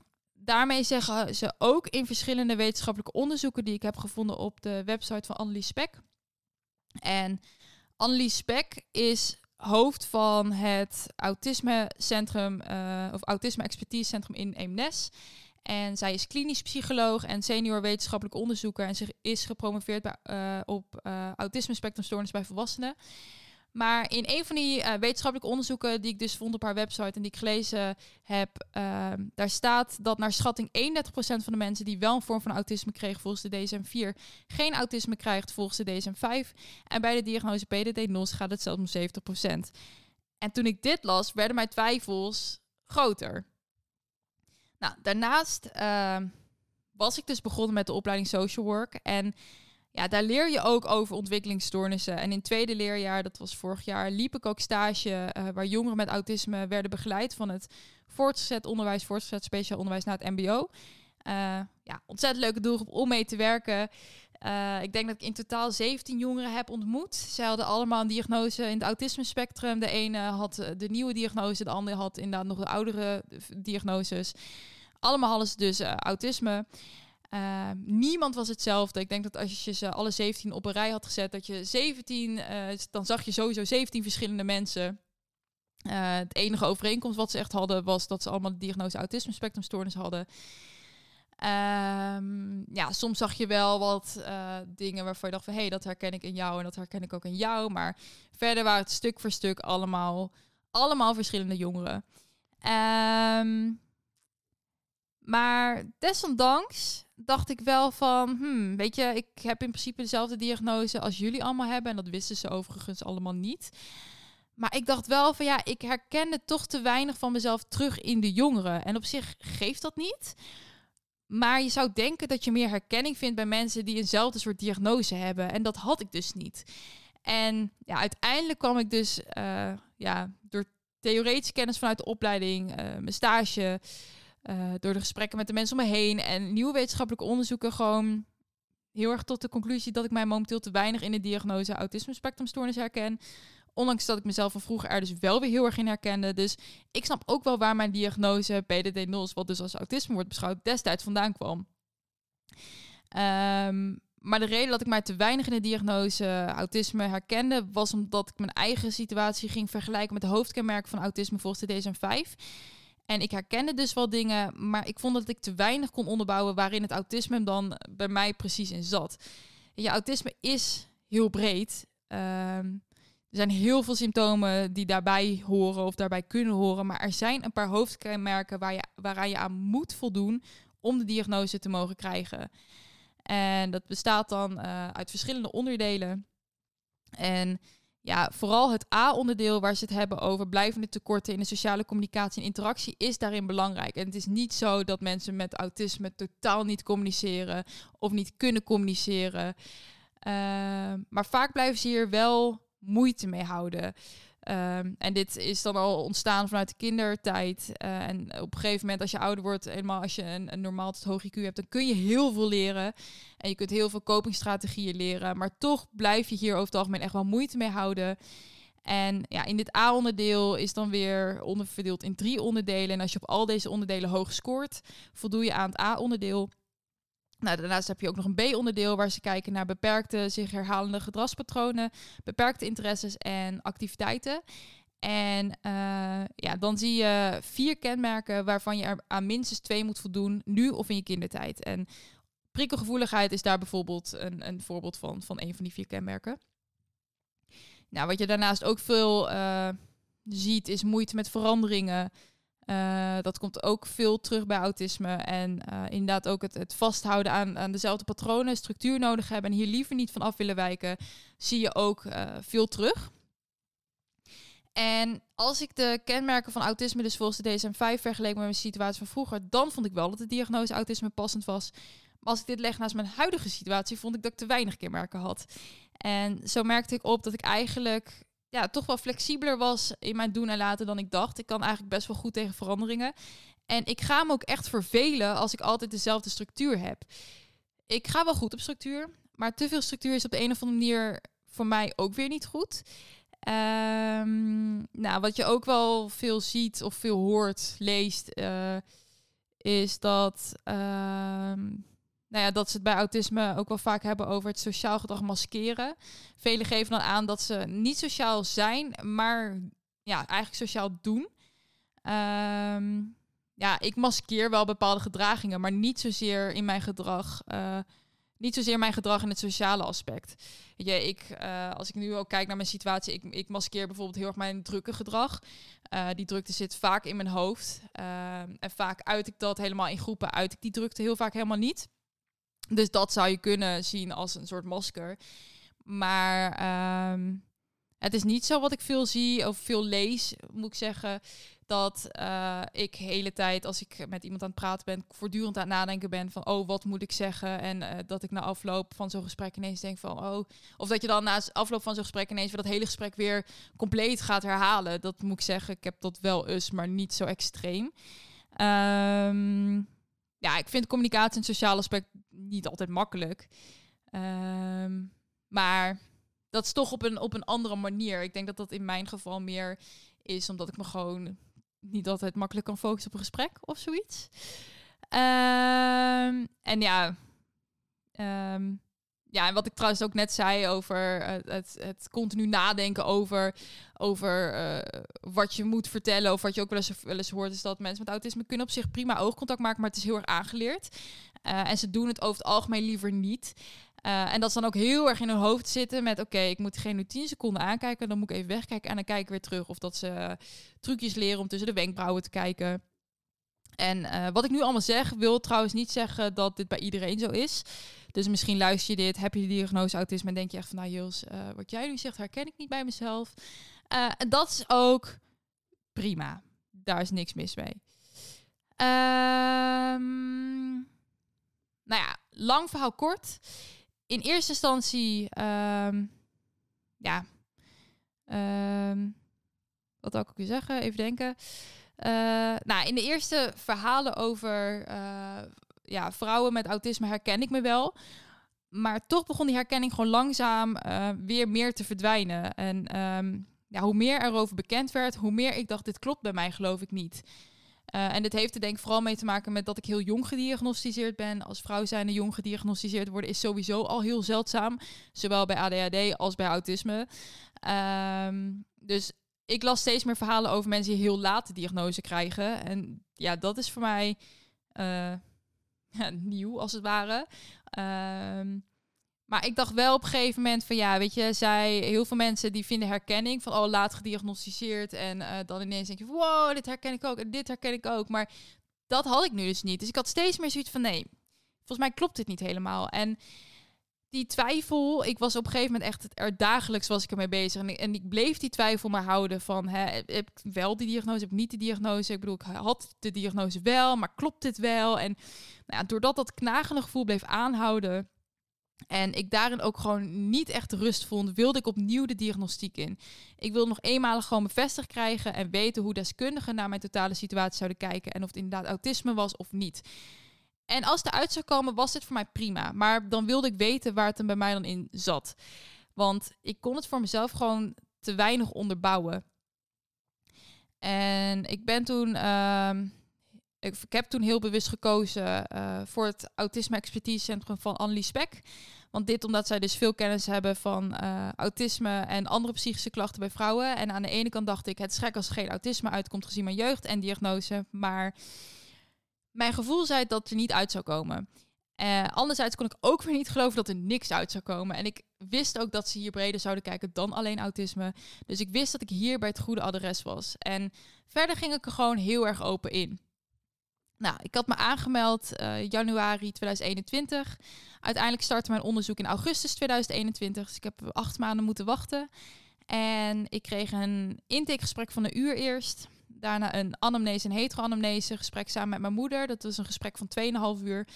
daarmee zeggen ze ook in verschillende wetenschappelijke onderzoeken die ik heb gevonden op de website van Annelies Spek. En Annelies Spek is hoofd van het autismecentrum uh, of autisme expertisecentrum in Eemnes. En zij is klinisch psycholoog en senior wetenschappelijk onderzoeker en ze is gepromoveerd bij, uh, op uh, autisme spectrumstoornis bij volwassenen. Maar in een van die uh, wetenschappelijke onderzoeken die ik dus vond op haar website en die ik gelezen heb, uh, daar staat dat naar schatting 31% van de mensen die wel een vorm van autisme kregen volgens de DSM-4, geen autisme krijgt volgens de DSM-5. En bij de diagnose PDD-NOS gaat het zelfs om 70%. En toen ik dit las, werden mijn twijfels groter. Nou, daarnaast uh, was ik dus begonnen met de opleiding social work en ja, daar leer je ook over ontwikkelingsstoornissen. En in het tweede leerjaar, dat was vorig jaar, liep ik ook stage uh, waar jongeren met autisme werden begeleid van het voortgezet onderwijs, voortgezet speciaal onderwijs naar het MBO. Uh, ja, ontzettend leuke doelgroep om mee te werken. Uh, ik denk dat ik in totaal 17 jongeren heb ontmoet. Ze hadden allemaal een diagnose in het autisme spectrum. De ene had de nieuwe diagnose, de andere had inderdaad nog de oudere diagnoses. Allemaal hadden ze dus autisme. Uh, niemand was hetzelfde. Ik denk dat als je ze alle 17 op een rij had gezet, dat je 17, uh, dan zag je sowieso 17 verschillende mensen. Uh, het enige overeenkomst wat ze echt hadden, was dat ze allemaal de diagnose autisme spectrumstoornis hadden. Um, ja, soms zag je wel wat dingen waarvan je dacht van hé, hey, dat herken ik in jou en dat herken ik ook in jou. Maar verder waren het stuk voor stuk allemaal, allemaal verschillende jongeren. Um, maar desondanks dacht ik wel van, hmm, weet je, ik heb in principe dezelfde diagnose als jullie allemaal hebben. En dat wisten ze overigens allemaal niet. Maar ik dacht wel van ja, ik herkende toch te weinig van mezelf terug in de jongeren. En op zich geeft dat niet. Maar je zou denken dat je meer herkenning vindt bij mensen die eenzelfde soort diagnose hebben. En dat had ik dus niet. En ja, uiteindelijk kwam ik dus uh, ja, door theoretische kennis vanuit de opleiding, uh, mijn stage, uh, door de gesprekken met de mensen om me heen en nieuwe wetenschappelijke onderzoeken gewoon heel erg tot de conclusie dat ik mij momenteel te weinig in de diagnose autisme spectrumstoornis herken. Ondanks dat ik mezelf van vroeger er dus wel weer heel erg in herkende. Dus ik snap ook wel waar mijn diagnose PDD-NOS, wat dus als autisme wordt beschouwd, destijds vandaan kwam. Um, maar de reden dat ik mij te weinig in de diagnose autisme herkende, was omdat ik mijn eigen situatie ging vergelijken met de hoofdkenmerken van autisme volgens de DSM-5. En ik herkende dus wel dingen, maar ik vond dat ik te weinig kon onderbouwen waarin het autisme dan bij mij precies in zat. Je autisme is heel breed. Ehm, er zijn heel veel symptomen die daarbij horen of daarbij kunnen horen, maar er zijn een paar hoofdkenmerken waar je, waaraan je aan moet voldoen om de diagnose te mogen krijgen. En dat bestaat dan uh, uit verschillende onderdelen. En ja, vooral het A-onderdeel waar ze het hebben over blijvende tekorten in de sociale communicatie en interactie is daarin belangrijk. En het is niet zo dat mensen met autisme totaal niet communiceren of niet kunnen communiceren. Uh, maar vaak blijven ze hier wel moeite mee houden. Um, en dit is dan al ontstaan vanuit de kindertijd. Uh, en op een gegeven moment, als je ouder wordt, helemaal als je een, een normaal tot hoog IQ hebt, dan kun je heel veel leren. En je kunt heel veel copingstrategieën leren. Maar toch blijf je hier over het algemeen echt wel moeite mee houden. En ja, in dit A-onderdeel is dan weer onderverdeeld in drie onderdelen. En als je op al deze onderdelen hoog scoort, voldoe je aan het A-onderdeel. Nou, daarnaast heb je ook nog een B-onderdeel waar ze kijken naar beperkte, zich herhalende gedragspatronen, beperkte interesses en activiteiten. En uh, ja, dan zie je vier kenmerken waarvan je er aan minstens twee moet voldoen, nu of in je kindertijd. En prikkelgevoeligheid is daar bijvoorbeeld een, een voorbeeld van, van een van die vier kenmerken. Nou, wat je daarnaast ook veel uh, ziet, is moeite met veranderingen. Uh, dat komt ook veel terug bij autisme. En uh, inderdaad ook het, het vasthouden aan, aan, dezelfde patronen, structuur nodig hebben en hier liever niet van af willen wijken, zie je ook uh, veel terug. En als ik de kenmerken van autisme dus volgens de DSM-5 vergeleek met mijn situatie van vroeger, dan vond ik wel dat de diagnose autisme passend was. Maar als ik dit leg naast mijn huidige situatie, vond ik dat ik te weinig kenmerken had. En zo merkte ik op dat ik eigenlijk ja, toch wel flexibeler was in mijn doen en laten dan ik dacht. Ik kan eigenlijk best wel goed tegen veranderingen. En ik ga me ook echt vervelen als ik altijd dezelfde structuur heb. Ik ga wel goed op structuur, maar te veel structuur is op de een of andere manier voor mij ook weer niet goed. Um, nou, wat je ook wel veel ziet of veel hoort, leest, uh, is dat. Uh, nou ja, dat ze het bij autisme ook wel vaak hebben over het sociaal gedrag maskeren. Velen geven dan aan dat ze niet sociaal zijn, maar ja, eigenlijk sociaal doen. Um, ja, ik maskeer wel bepaalde gedragingen, maar niet zozeer in mijn gedrag. Uh, niet zozeer mijn gedrag in het sociale aspect. Je, ik, uh, als ik nu ook kijk naar mijn situatie, ik, ik maskeer bijvoorbeeld heel erg mijn drukke gedrag. Uh, die drukte zit vaak in mijn hoofd. Uh, en vaak uit ik dat helemaal in groepen, uit ik die drukte heel vaak helemaal niet. Dus dat zou je kunnen zien als een soort masker. Maar um, het is niet zo wat ik veel zie of veel lees, moet ik zeggen. dat uh, ik hele tijd, als ik met iemand aan het praten ben, voortdurend aan het nadenken ben van, oh, wat moet ik zeggen? En uh, dat ik na afloop van zo'n gesprek ineens denk van, oh, of dat je dan na afloop van zo'n gesprek ineens dat hele gesprek weer compleet gaat herhalen. Dat moet ik zeggen, ik heb dat wel eens, maar niet zo extreem. Um, ja, ik vind communicatie en sociaal aspect niet altijd makkelijk. Um, maar dat is toch op een, op een andere manier. Ik denk dat dat in mijn geval meer is omdat ik me gewoon niet altijd makkelijk kan focussen op een gesprek of zoiets. Um, en ja, um, ja, en wat ik trouwens ook net zei over het, het continu nadenken over, over uh, wat je moet vertellen. Of wat je ook wel eens, wel eens hoort, is dat mensen met autisme kunnen op zich prima oogcontact maken, maar het is heel erg aangeleerd. Uh, en ze doen het over het algemeen liever niet. Uh, en dat is dan ook heel erg in hun hoofd zitten met... oké, ik moet geen nu 10 seconden aankijken... dan moet ik even wegkijken en dan kijk ik weer terug. Of dat ze trucjes leren om tussen de wenkbrauwen te kijken. En wat ik nu allemaal zeg, wil trouwens niet zeggen dat dit bij iedereen zo is. Dus misschien luister je dit, heb je de diagnose autisme... en denk je echt van, nou Jules, wat jij nu zegt herken ik niet bij mezelf. en dat is ook prima. Daar is niks mis mee. Um, nou ja, lang verhaal kort in eerste instantie, um, ja, um, wat wil ik weer zeggen? Even denken. Uh, nou, in de eerste verhalen over uh, ja, vrouwen met autisme herken ik me wel. Maar toch begon die herkenning gewoon langzaam uh, weer meer te verdwijnen. En um, ja, hoe meer erover bekend werd, hoe meer ik dacht, dit klopt bij mij geloof ik niet. Uh, en dit heeft er denk ik vooral mee te maken met dat ik heel jong gediagnosticeerd ben. Als vrouw zijnde jong gediagnosticeerd worden is sowieso al heel zeldzaam. Zowel bij ADHD als bij autisme. Um, dus ik las steeds meer verhalen over mensen die heel laat de diagnose krijgen. En ja, dat is voor mij ja, nieuw als het ware. Um, maar ik dacht wel op een gegeven moment van ja, weet je, zij, heel veel mensen die vinden herkenning van oh, laat gediagnosticeerd. En uh, dan ineens denk je wow, dit herken ik ook en dit herken ik ook. Maar dat had ik nu dus niet. Dus ik had steeds meer zoiets van nee, volgens mij klopt dit niet helemaal. En die twijfel, ik was op een gegeven moment echt er dagelijks was ik ermee bezig. En ik, en ik bleef die twijfel maar houden van hè, heb ik wel die diagnose, heb ik niet die diagnose. Ik bedoel, ik had de diagnose wel, maar klopt dit wel? En nou ja, doordat dat knagende gevoel bleef aanhouden en ik daarin ook gewoon niet echt rust vond, wilde ik opnieuw de diagnostiek in. Ik wilde nog eenmalig gewoon bevestigd krijgen en weten hoe deskundigen naar mijn totale situatie zouden kijken en of het inderdaad autisme was of niet. En als het eruit zou komen, was dit voor mij prima. Maar dan wilde ik weten waar het dan bij mij dan in zat. Want ik kon het voor mezelf gewoon te weinig onderbouwen. En ik ben toen. Uh, ik, heb toen heel bewust gekozen uh, voor het Autisme Expertise Centrum van Annelies Spek. Want dit omdat zij dus veel kennis hebben van uh, autisme en andere psychische klachten bij vrouwen. En aan de ene kant dacht ik, het schrik als er geen autisme uitkomt gezien mijn jeugd en diagnose. Maar mijn gevoel zei dat er niet uit zou komen. Uh, anderzijds kon ik ook weer niet geloven dat er niks uit zou komen. En ik wist ook dat ze hier breder zouden kijken dan alleen autisme. Dus ik wist dat ik hier bij het goede adres was. En verder ging ik er gewoon heel erg open in. Nou, ik had me aangemeld uh, januari 2021. Uiteindelijk startte mijn onderzoek in augustus 2021. Dus ik heb acht maanden moeten wachten. En ik kreeg een intakegesprek van een uur eerst. Daarna een anamnese en heteroanamnese gesprek samen met mijn moeder. Dat was een gesprek van 2,5 uur.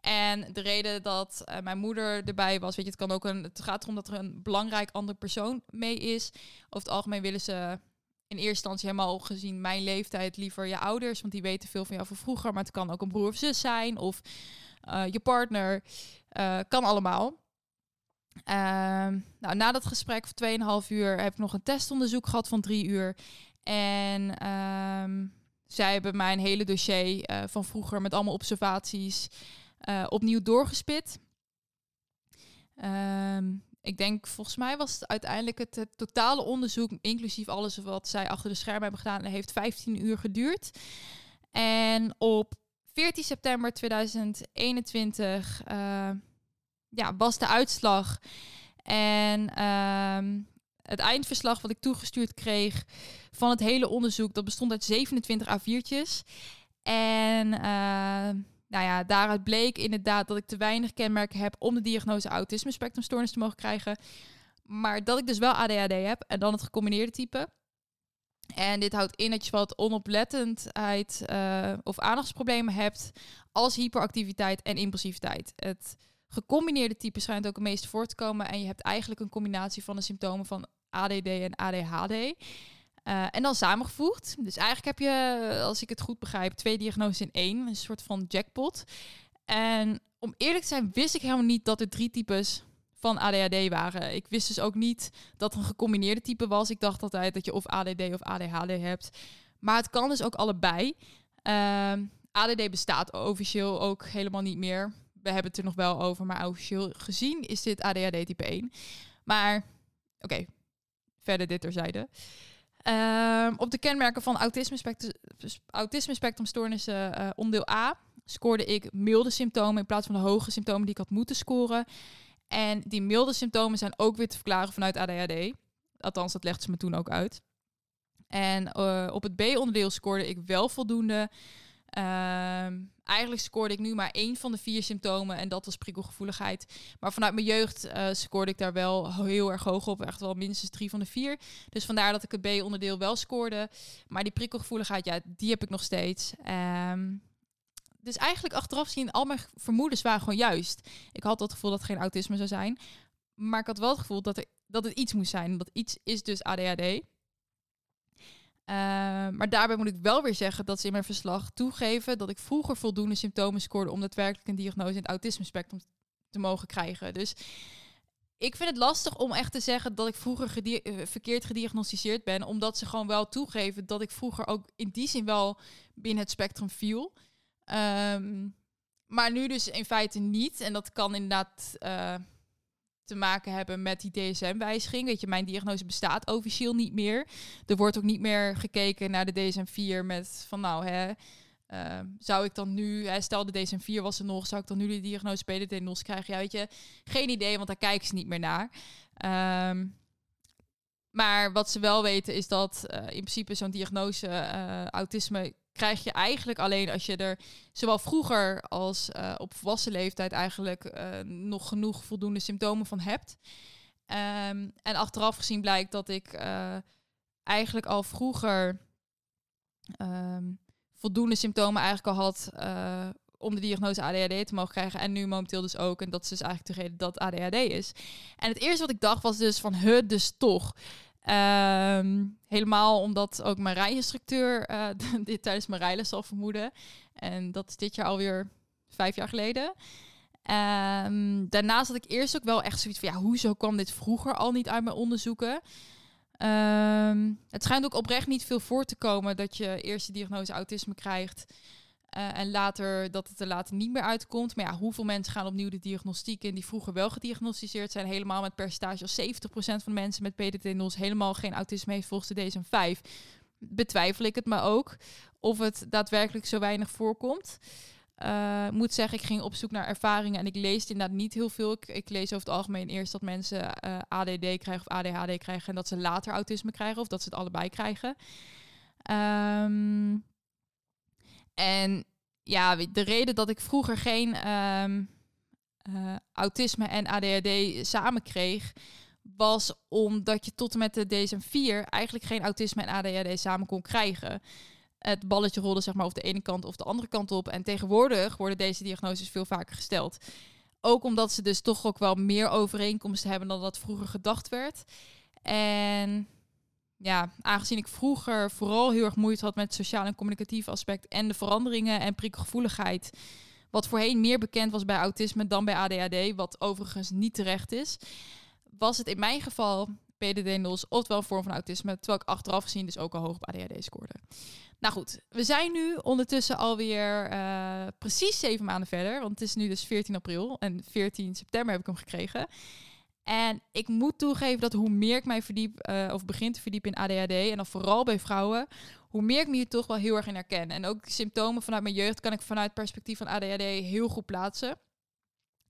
En de reden dat uh, mijn moeder erbij was, weet je, het kan ook een. Het gaat erom dat er een belangrijk andere persoon mee is. Over het algemeen willen ze in eerste instantie helemaal gezien mijn leeftijd liever je ouders, want die weten veel van jou van vroeger. Maar het kan ook een broer of zus zijn of uh, je partner. Uh, kan allemaal. Uh, nou, na dat gesprek van 2,5 uur heb ik nog een testonderzoek gehad van 3 uur. En ehm, zij hebben mijn hele dossier eh, van vroeger met allemaal observaties opnieuw doorgespit. Um, ik denk, volgens mij was het uiteindelijk het, totale onderzoek, inclusief alles wat zij achter de schermen hebben gedaan, heeft 15 uur geduurd. En op 14 september 2021 uh, eh, ja, was de uitslag. En uh, het eindverslag wat ik toegestuurd kreeg van het hele onderzoek, dat bestond uit 27 A4'tjes. En uh, nou ja, daaruit bleek inderdaad dat ik te weinig kenmerken heb om de diagnose autisme spectrumstoornis te mogen krijgen. Maar dat ik dus wel ADHD heb en dan het gecombineerde type. En dit houdt in dat je wat onoplettendheid uh, of aandachtsproblemen hebt als hyperactiviteit en impulsiviteit. Het gecombineerde type schijnt ook het meest voor te komen. En je hebt eigenlijk een combinatie van de symptomen van ADD en ADHD. Uh, en dan samengevoegd. Dus eigenlijk heb je, als ik het goed begrijp, twee diagnoses in één. Een soort van jackpot. En om eerlijk te zijn, wist ik helemaal niet dat er drie types van ADHD waren. Ik wist dus ook niet dat er een gecombineerde type was. Ik dacht altijd dat je of ADD of ADHD hebt. Maar het kan dus ook allebei. Uh, ehm, ADD bestaat officieel ook helemaal niet meer. We hebben het er nog wel over, maar officieel gezien is dit ADHD type 1. Maar oké, verder dit terzijde. Uh, op de kenmerken van autisme, spectrum, autisme spectrumstoornissen uh, onderdeel A scoorde ik milde symptomen in plaats van de hoge symptomen die ik had moeten scoren. En die milde symptomen zijn ook weer te verklaren vanuit ADHD. Althans, dat legde ze me toen ook uit. En uh, op het B-onderdeel scoorde ik wel voldoende. Ehm, eigenlijk scoorde ik nu maar één van de vier symptomen en dat was prikkelgevoeligheid. Maar vanuit mijn jeugd uh, scoorde ik daar wel heel erg hoog op, echt wel minstens drie van de vier. Dus vandaar dat ik het B-onderdeel wel scoorde. Maar die prikkelgevoeligheid, ja, die heb ik nog steeds. Um, dus eigenlijk achteraf zien, al mijn vermoedens waren gewoon juist. Ik had het gevoel dat het geen autisme zou zijn. Maar ik had wel het gevoel dat, er, dat het iets moest zijn. Dat iets is dus ADHD. Ehm, maar daarbij moet ik wel weer zeggen dat ze in mijn verslag toegeven dat ik vroeger voldoende symptomen scoorde om daadwerkelijk een diagnose in het autisme spectrum te mogen krijgen. Dus ik vind het lastig om echt te zeggen dat ik vroeger uh, verkeerd gediagnosticeerd ben, omdat ze gewoon wel toegeven dat ik vroeger ook in die zin wel binnen het spectrum viel. Um, maar nu dus in feite niet. En dat kan inderdaad uh, te maken hebben met die DSM-wijziging. Weet je, mijn diagnose bestaat officieel niet meer. Er wordt ook niet meer gekeken naar de DSM-4 met van nou, hè, uh, zou ik dan nu, hè, stel de DSM-4 was er nog, zou ik dan nu de diagnose PDT-NOS krijgen? Ja, weet je, geen idee, want daar kijken ze niet meer naar. Um, maar wat ze wel weten is dat uh, in principe zo'n diagnose uh, autisme krijg je eigenlijk alleen als je er zowel vroeger als uh, op volwassen leeftijd eigenlijk uh, nog genoeg voldoende symptomen van hebt. Um, en achteraf gezien blijkt dat ik uh, eigenlijk al vroeger um, voldoende symptomen eigenlijk al had om de diagnose ADHD te mogen krijgen. En nu momenteel dus ook. En dat is dus eigenlijk de reden dat ADHD is. En het eerste wat ik dacht was dus van, huh, dus toch. Um, helemaal omdat ook mijn rijinstructeur uh, dit tijdens mijn rijles zal vermoeden. En dat is dit jaar alweer vijf jaar geleden. Um, daarnaast had ik eerst ook wel echt zoiets van, ja, hoezo kwam dit vroeger al niet uit mijn onderzoeken? Um, het schijnt ook oprecht niet veel voor te komen dat je eerste diagnose autisme krijgt. Uh, en later dat het er later niet meer uitkomt. Maar ja, hoeveel mensen gaan opnieuw de diagnostiek in die vroeger wel gediagnosticeerd zijn? Helemaal met percentage als 70% van de mensen met PDT-NOS helemaal geen autisme heeft volgens de DSM-5. Betwijfel ik het maar ook of het daadwerkelijk zo weinig voorkomt. Uh, moet zeggen, ik ging op zoek naar ervaringen en ik lees inderdaad niet heel veel. Ik, ik lees over het algemeen eerst dat mensen uh, ADD krijgen of ADHD krijgen en dat ze later autisme krijgen of dat ze het allebei krijgen. Um, en ja, de reden dat ik vroeger geen um, uh, autisme en ADHD samen kreeg, was omdat je tot en met de DSM-4 eigenlijk geen autisme en ADHD samen kon krijgen. Het balletje rolde zeg maar of de ene kant of de andere kant op. En tegenwoordig worden deze diagnoses veel vaker gesteld. Ook omdat ze dus toch ook wel meer overeenkomsten hebben dan dat vroeger gedacht werd. En ja, aangezien ik vroeger vooral heel erg moeite had met het sociaal en communicatief aspect en de veranderingen en prikkelgevoeligheid, wat voorheen meer bekend was bij autisme dan bij ADHD, wat overigens niet terecht is, was het in mijn geval PDD-NOS oftewel een vorm van autisme, terwijl ik achteraf gezien dus ook al hoog op ADHD scoorde. Nou goed, we zijn nu ondertussen alweer uh, precies zeven maanden verder, want het is nu dus 14 april en 14 september heb ik hem gekregen. En ik moet toegeven dat hoe meer ik mij verdiep, uh, of begin te verdiepen in ADHD, en dan vooral bij vrouwen, hoe meer ik me hier toch wel heel erg in herken. En ook symptomen vanuit mijn jeugd kan ik vanuit perspectief van ADHD heel goed plaatsen.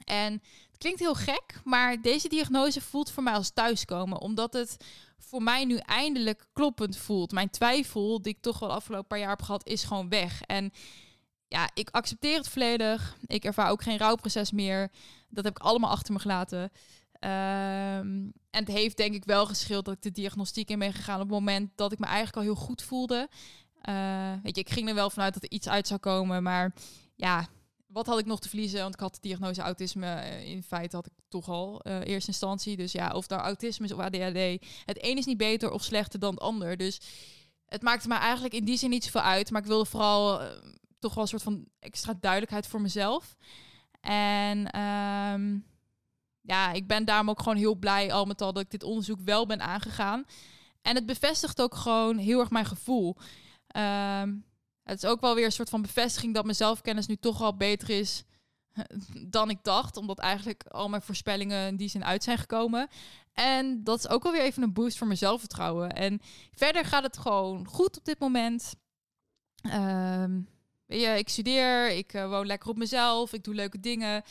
En het klinkt heel gek, maar deze diagnose voelt voor mij als thuiskomen, omdat het voor mij nu eindelijk kloppend voelt. Mijn twijfel, die ik toch wel afgelopen paar jaar heb gehad, is gewoon weg. En ja, ik accepteer het volledig. Ik ervaar ook geen rouwproces meer. Dat heb ik allemaal achter me gelaten. Ehm, en het heeft denk ik wel gescheeld dat ik de diagnostiek in ben gegaan op het moment dat ik me eigenlijk al heel goed voelde. Uh, weet je, ik ging er wel vanuit dat er iets uit zou komen, maar ja, wat had ik nog te verliezen? Want ik had de diagnose autisme. Eh, in feite had ik toch al uh, eerste instantie. Dus ja, of daar autisme is of ADHD. Het een is niet beter of slechter dan het ander. Dus het maakte me eigenlijk in die zin niet zoveel uit. Maar ik wilde vooral toch wel een soort van extra duidelijkheid voor mezelf. En um, ja, ik ben daarom ook gewoon heel blij al met al dat ik dit onderzoek wel ben aangegaan. En het bevestigt ook gewoon heel erg mijn gevoel. Um, het is ook wel weer een soort van bevestiging dat mijn zelfkennis nu toch al beter is dan ik dacht. Omdat eigenlijk al mijn voorspellingen in die zin uit zijn gekomen. En dat is ook alweer even een boost voor mijn zelfvertrouwen. En verder gaat het gewoon goed op dit moment. Um, ja, ik studeer, ik uh, woon lekker op mezelf, ik doe leuke dingen.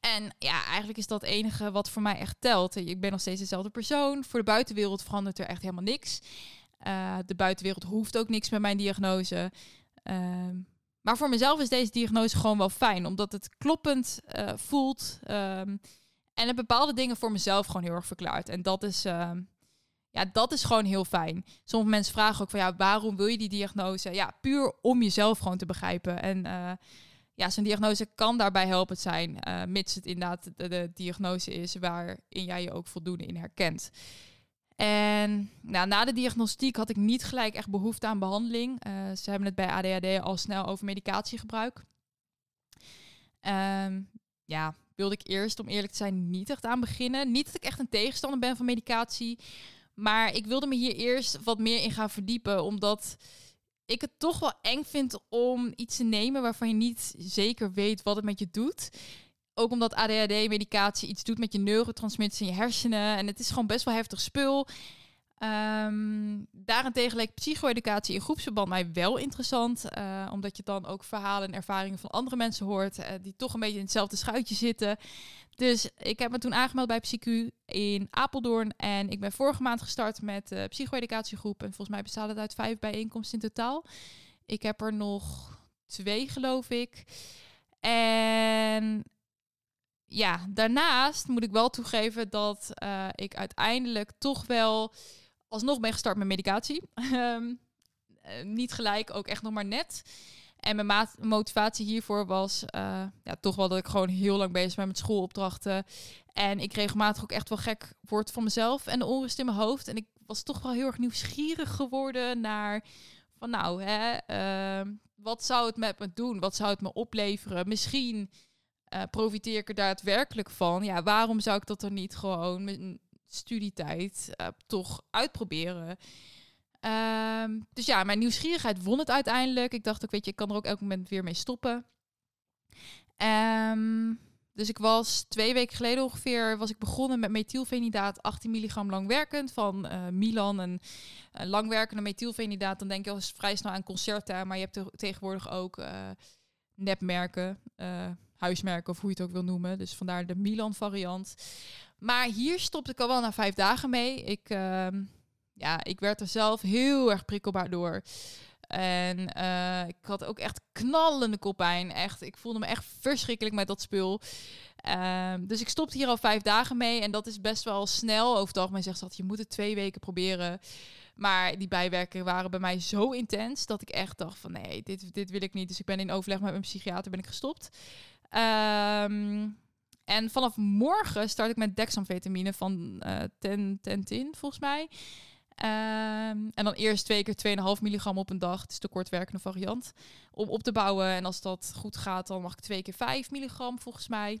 En ja, eigenlijk is dat het enige wat voor mij echt telt. Ik ben nog steeds dezelfde persoon. Voor de buitenwereld verandert er echt helemaal niks. Uh, de buitenwereld hoeft ook niks met mijn diagnose. Uh, maar voor mezelf is deze diagnose gewoon wel fijn, omdat het kloppend uh, voelt. Um, en het bepaalde dingen voor mezelf gewoon heel erg verklaart. En dat is, ehm, ja, dat is gewoon heel fijn. Sommige mensen vragen ook van ja, waarom wil je die diagnose? Ja, puur om jezelf gewoon te begrijpen. En uh, ja, zo'n diagnose kan daarbij helpend zijn, uh, mits het inderdaad de, diagnose is waarin jij je ook voldoende in herkent. En nou, na de diagnostiek had ik niet gelijk echt behoefte aan behandeling. Uh, ze hebben het bij ADHD al snel over medicatiegebruik. Um, ja, wilde ik eerst, om eerlijk te zijn, niet echt aan beginnen. Niet dat ik echt een tegenstander ben van medicatie. Maar ik wilde me hier eerst wat meer in gaan verdiepen. Omdat ik het toch wel eng vind om iets te nemen waarvan je niet zeker weet wat het met je doet. Ook omdat ADHD-medicatie iets doet met je neurotransmitters in je hersenen. En het is gewoon best wel heftig spul. Um, daarentegen leek psycho-educatie in groepsverband mij wel interessant. Uh, omdat je dan ook verhalen en ervaringen van andere mensen hoort. Uh, die toch een beetje in hetzelfde schuitje zitten. Dus ik heb me toen aangemeld bij PsyQ in Apeldoorn. En ik ben vorige maand gestart met de psycho-educatiegroep. En volgens mij bestaat het uit vijf bijeenkomsten in totaal. Ik heb er nog twee, geloof ik. En ja, daarnaast moet ik wel toegeven dat ik uiteindelijk toch wel alsnog ben gestart met medicatie. Ehm, eh, niet gelijk, ook echt nog maar net. En mijn motivatie hiervoor was uh, ja, toch wel dat ik gewoon heel lang bezig ben met schoolopdrachten. En ik regelmatig ook echt wel gek word van mezelf en de onrust in mijn hoofd. En ik was toch wel heel erg nieuwsgierig geworden naar van nou, hè, uh, wat zou het met me doen? Wat zou het me opleveren? Misschien uh, profiteer ik er daadwerkelijk van. Ja, waarom zou ik dat dan niet gewoon studietijd uh, toch uitproberen? Um, dus ja, mijn nieuwsgierigheid won het uiteindelijk. Ik dacht ook, weet je, ik kan er ook elk moment weer mee stoppen. Um, dus ik was twee weken geleden ongeveer was ik begonnen met methylfenidaat 18 milligram langwerkend van uh, Milan. En uh, langwerkende methylfenidaat, dan denk je al vrij snel aan Concerta. Maar je hebt tegenwoordig ook uh, nepmerken, huismerken of hoe je het ook wil noemen. Dus vandaar de Milan variant. Maar hier stopte ik al wel na vijf dagen mee. Ik ehm, ja, ik werd er zelf heel erg prikkelbaar door. En uh, ik had ook echt knallende koppijn. Echt, ik voelde me echt verschrikkelijk met dat spul. Um, dus ik stopte hier al vijf dagen mee. En dat is best wel snel. Over het algemeen zegt dat je moet het twee weken proberen. Maar die bijwerkingen waren bij mij zo intens dat ik echt dacht van nee, dit, dit wil ik niet. Dus ik ben in overleg met mijn psychiater ben ik gestopt. Um, en vanaf morgen start ik met dexamfetamine van uh, ten, tentin, volgens mij. Um, en dan eerst twee keer 2,5 milligram op een dag. Het is de kortwerkende variant. Om op te bouwen. En als dat goed gaat, dan mag ik twee keer 5 milligram volgens mij.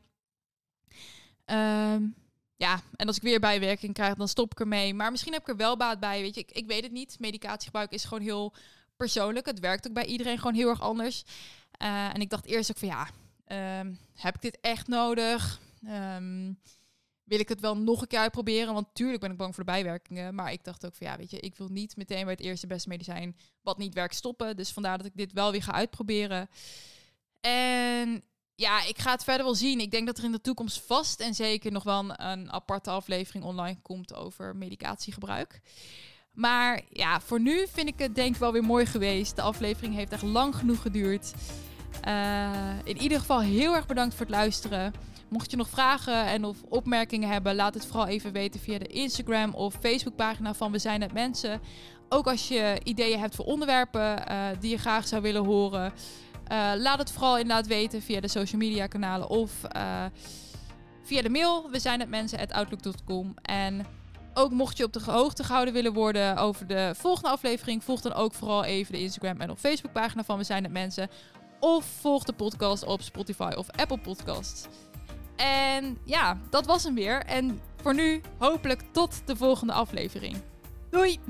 Um, ja, en als ik weer bijwerking krijg, dan stop ik ermee. Maar misschien heb ik er wel baat bij. Weet je, ik, ik weet het niet. Medicatiegebruik is gewoon heel persoonlijk. Het werkt ook bij iedereen gewoon heel erg anders. Uh, en ik dacht eerst ook van ja, um, heb ik dit echt nodig? Um, wil ik het wel nog een keer uitproberen. Want tuurlijk ben ik bang voor de bijwerkingen. Maar ik dacht ook van ja, weet je, ik wil niet meteen bij het eerste beste medicijn wat niet werkt stoppen. Dus vandaar dat ik dit wel weer ga uitproberen. En ja, ik ga het verder wel zien. Ik denk dat er in de toekomst vast en zeker nog wel een, een aparte aflevering online komt over medicatiegebruik. Maar ja, voor nu vind ik het denk ik wel weer mooi geweest. De aflevering heeft echt lang genoeg geduurd. Uh, in ieder geval heel erg bedankt voor het luisteren. Mocht je nog vragen en of opmerkingen hebben, laat het vooral even weten via de Instagram of Facebookpagina van We Zijn Het Mensen. Ook als je ideeën hebt voor onderwerpen uh, die je graag zou willen horen. Uh, laat het vooral inderdaad weten via de social media kanalen of via de mail. We zijn het mensen outlook.com. En ook mocht je op de hoogte gehouden willen worden over de volgende aflevering, volg dan ook vooral even de Instagram en op Facebook pagina van We zijn het mensen. Of volg de podcast op Spotify of Apple Podcasts. En ja, dat was hem weer. En voor nu hopelijk tot de volgende aflevering. Doei!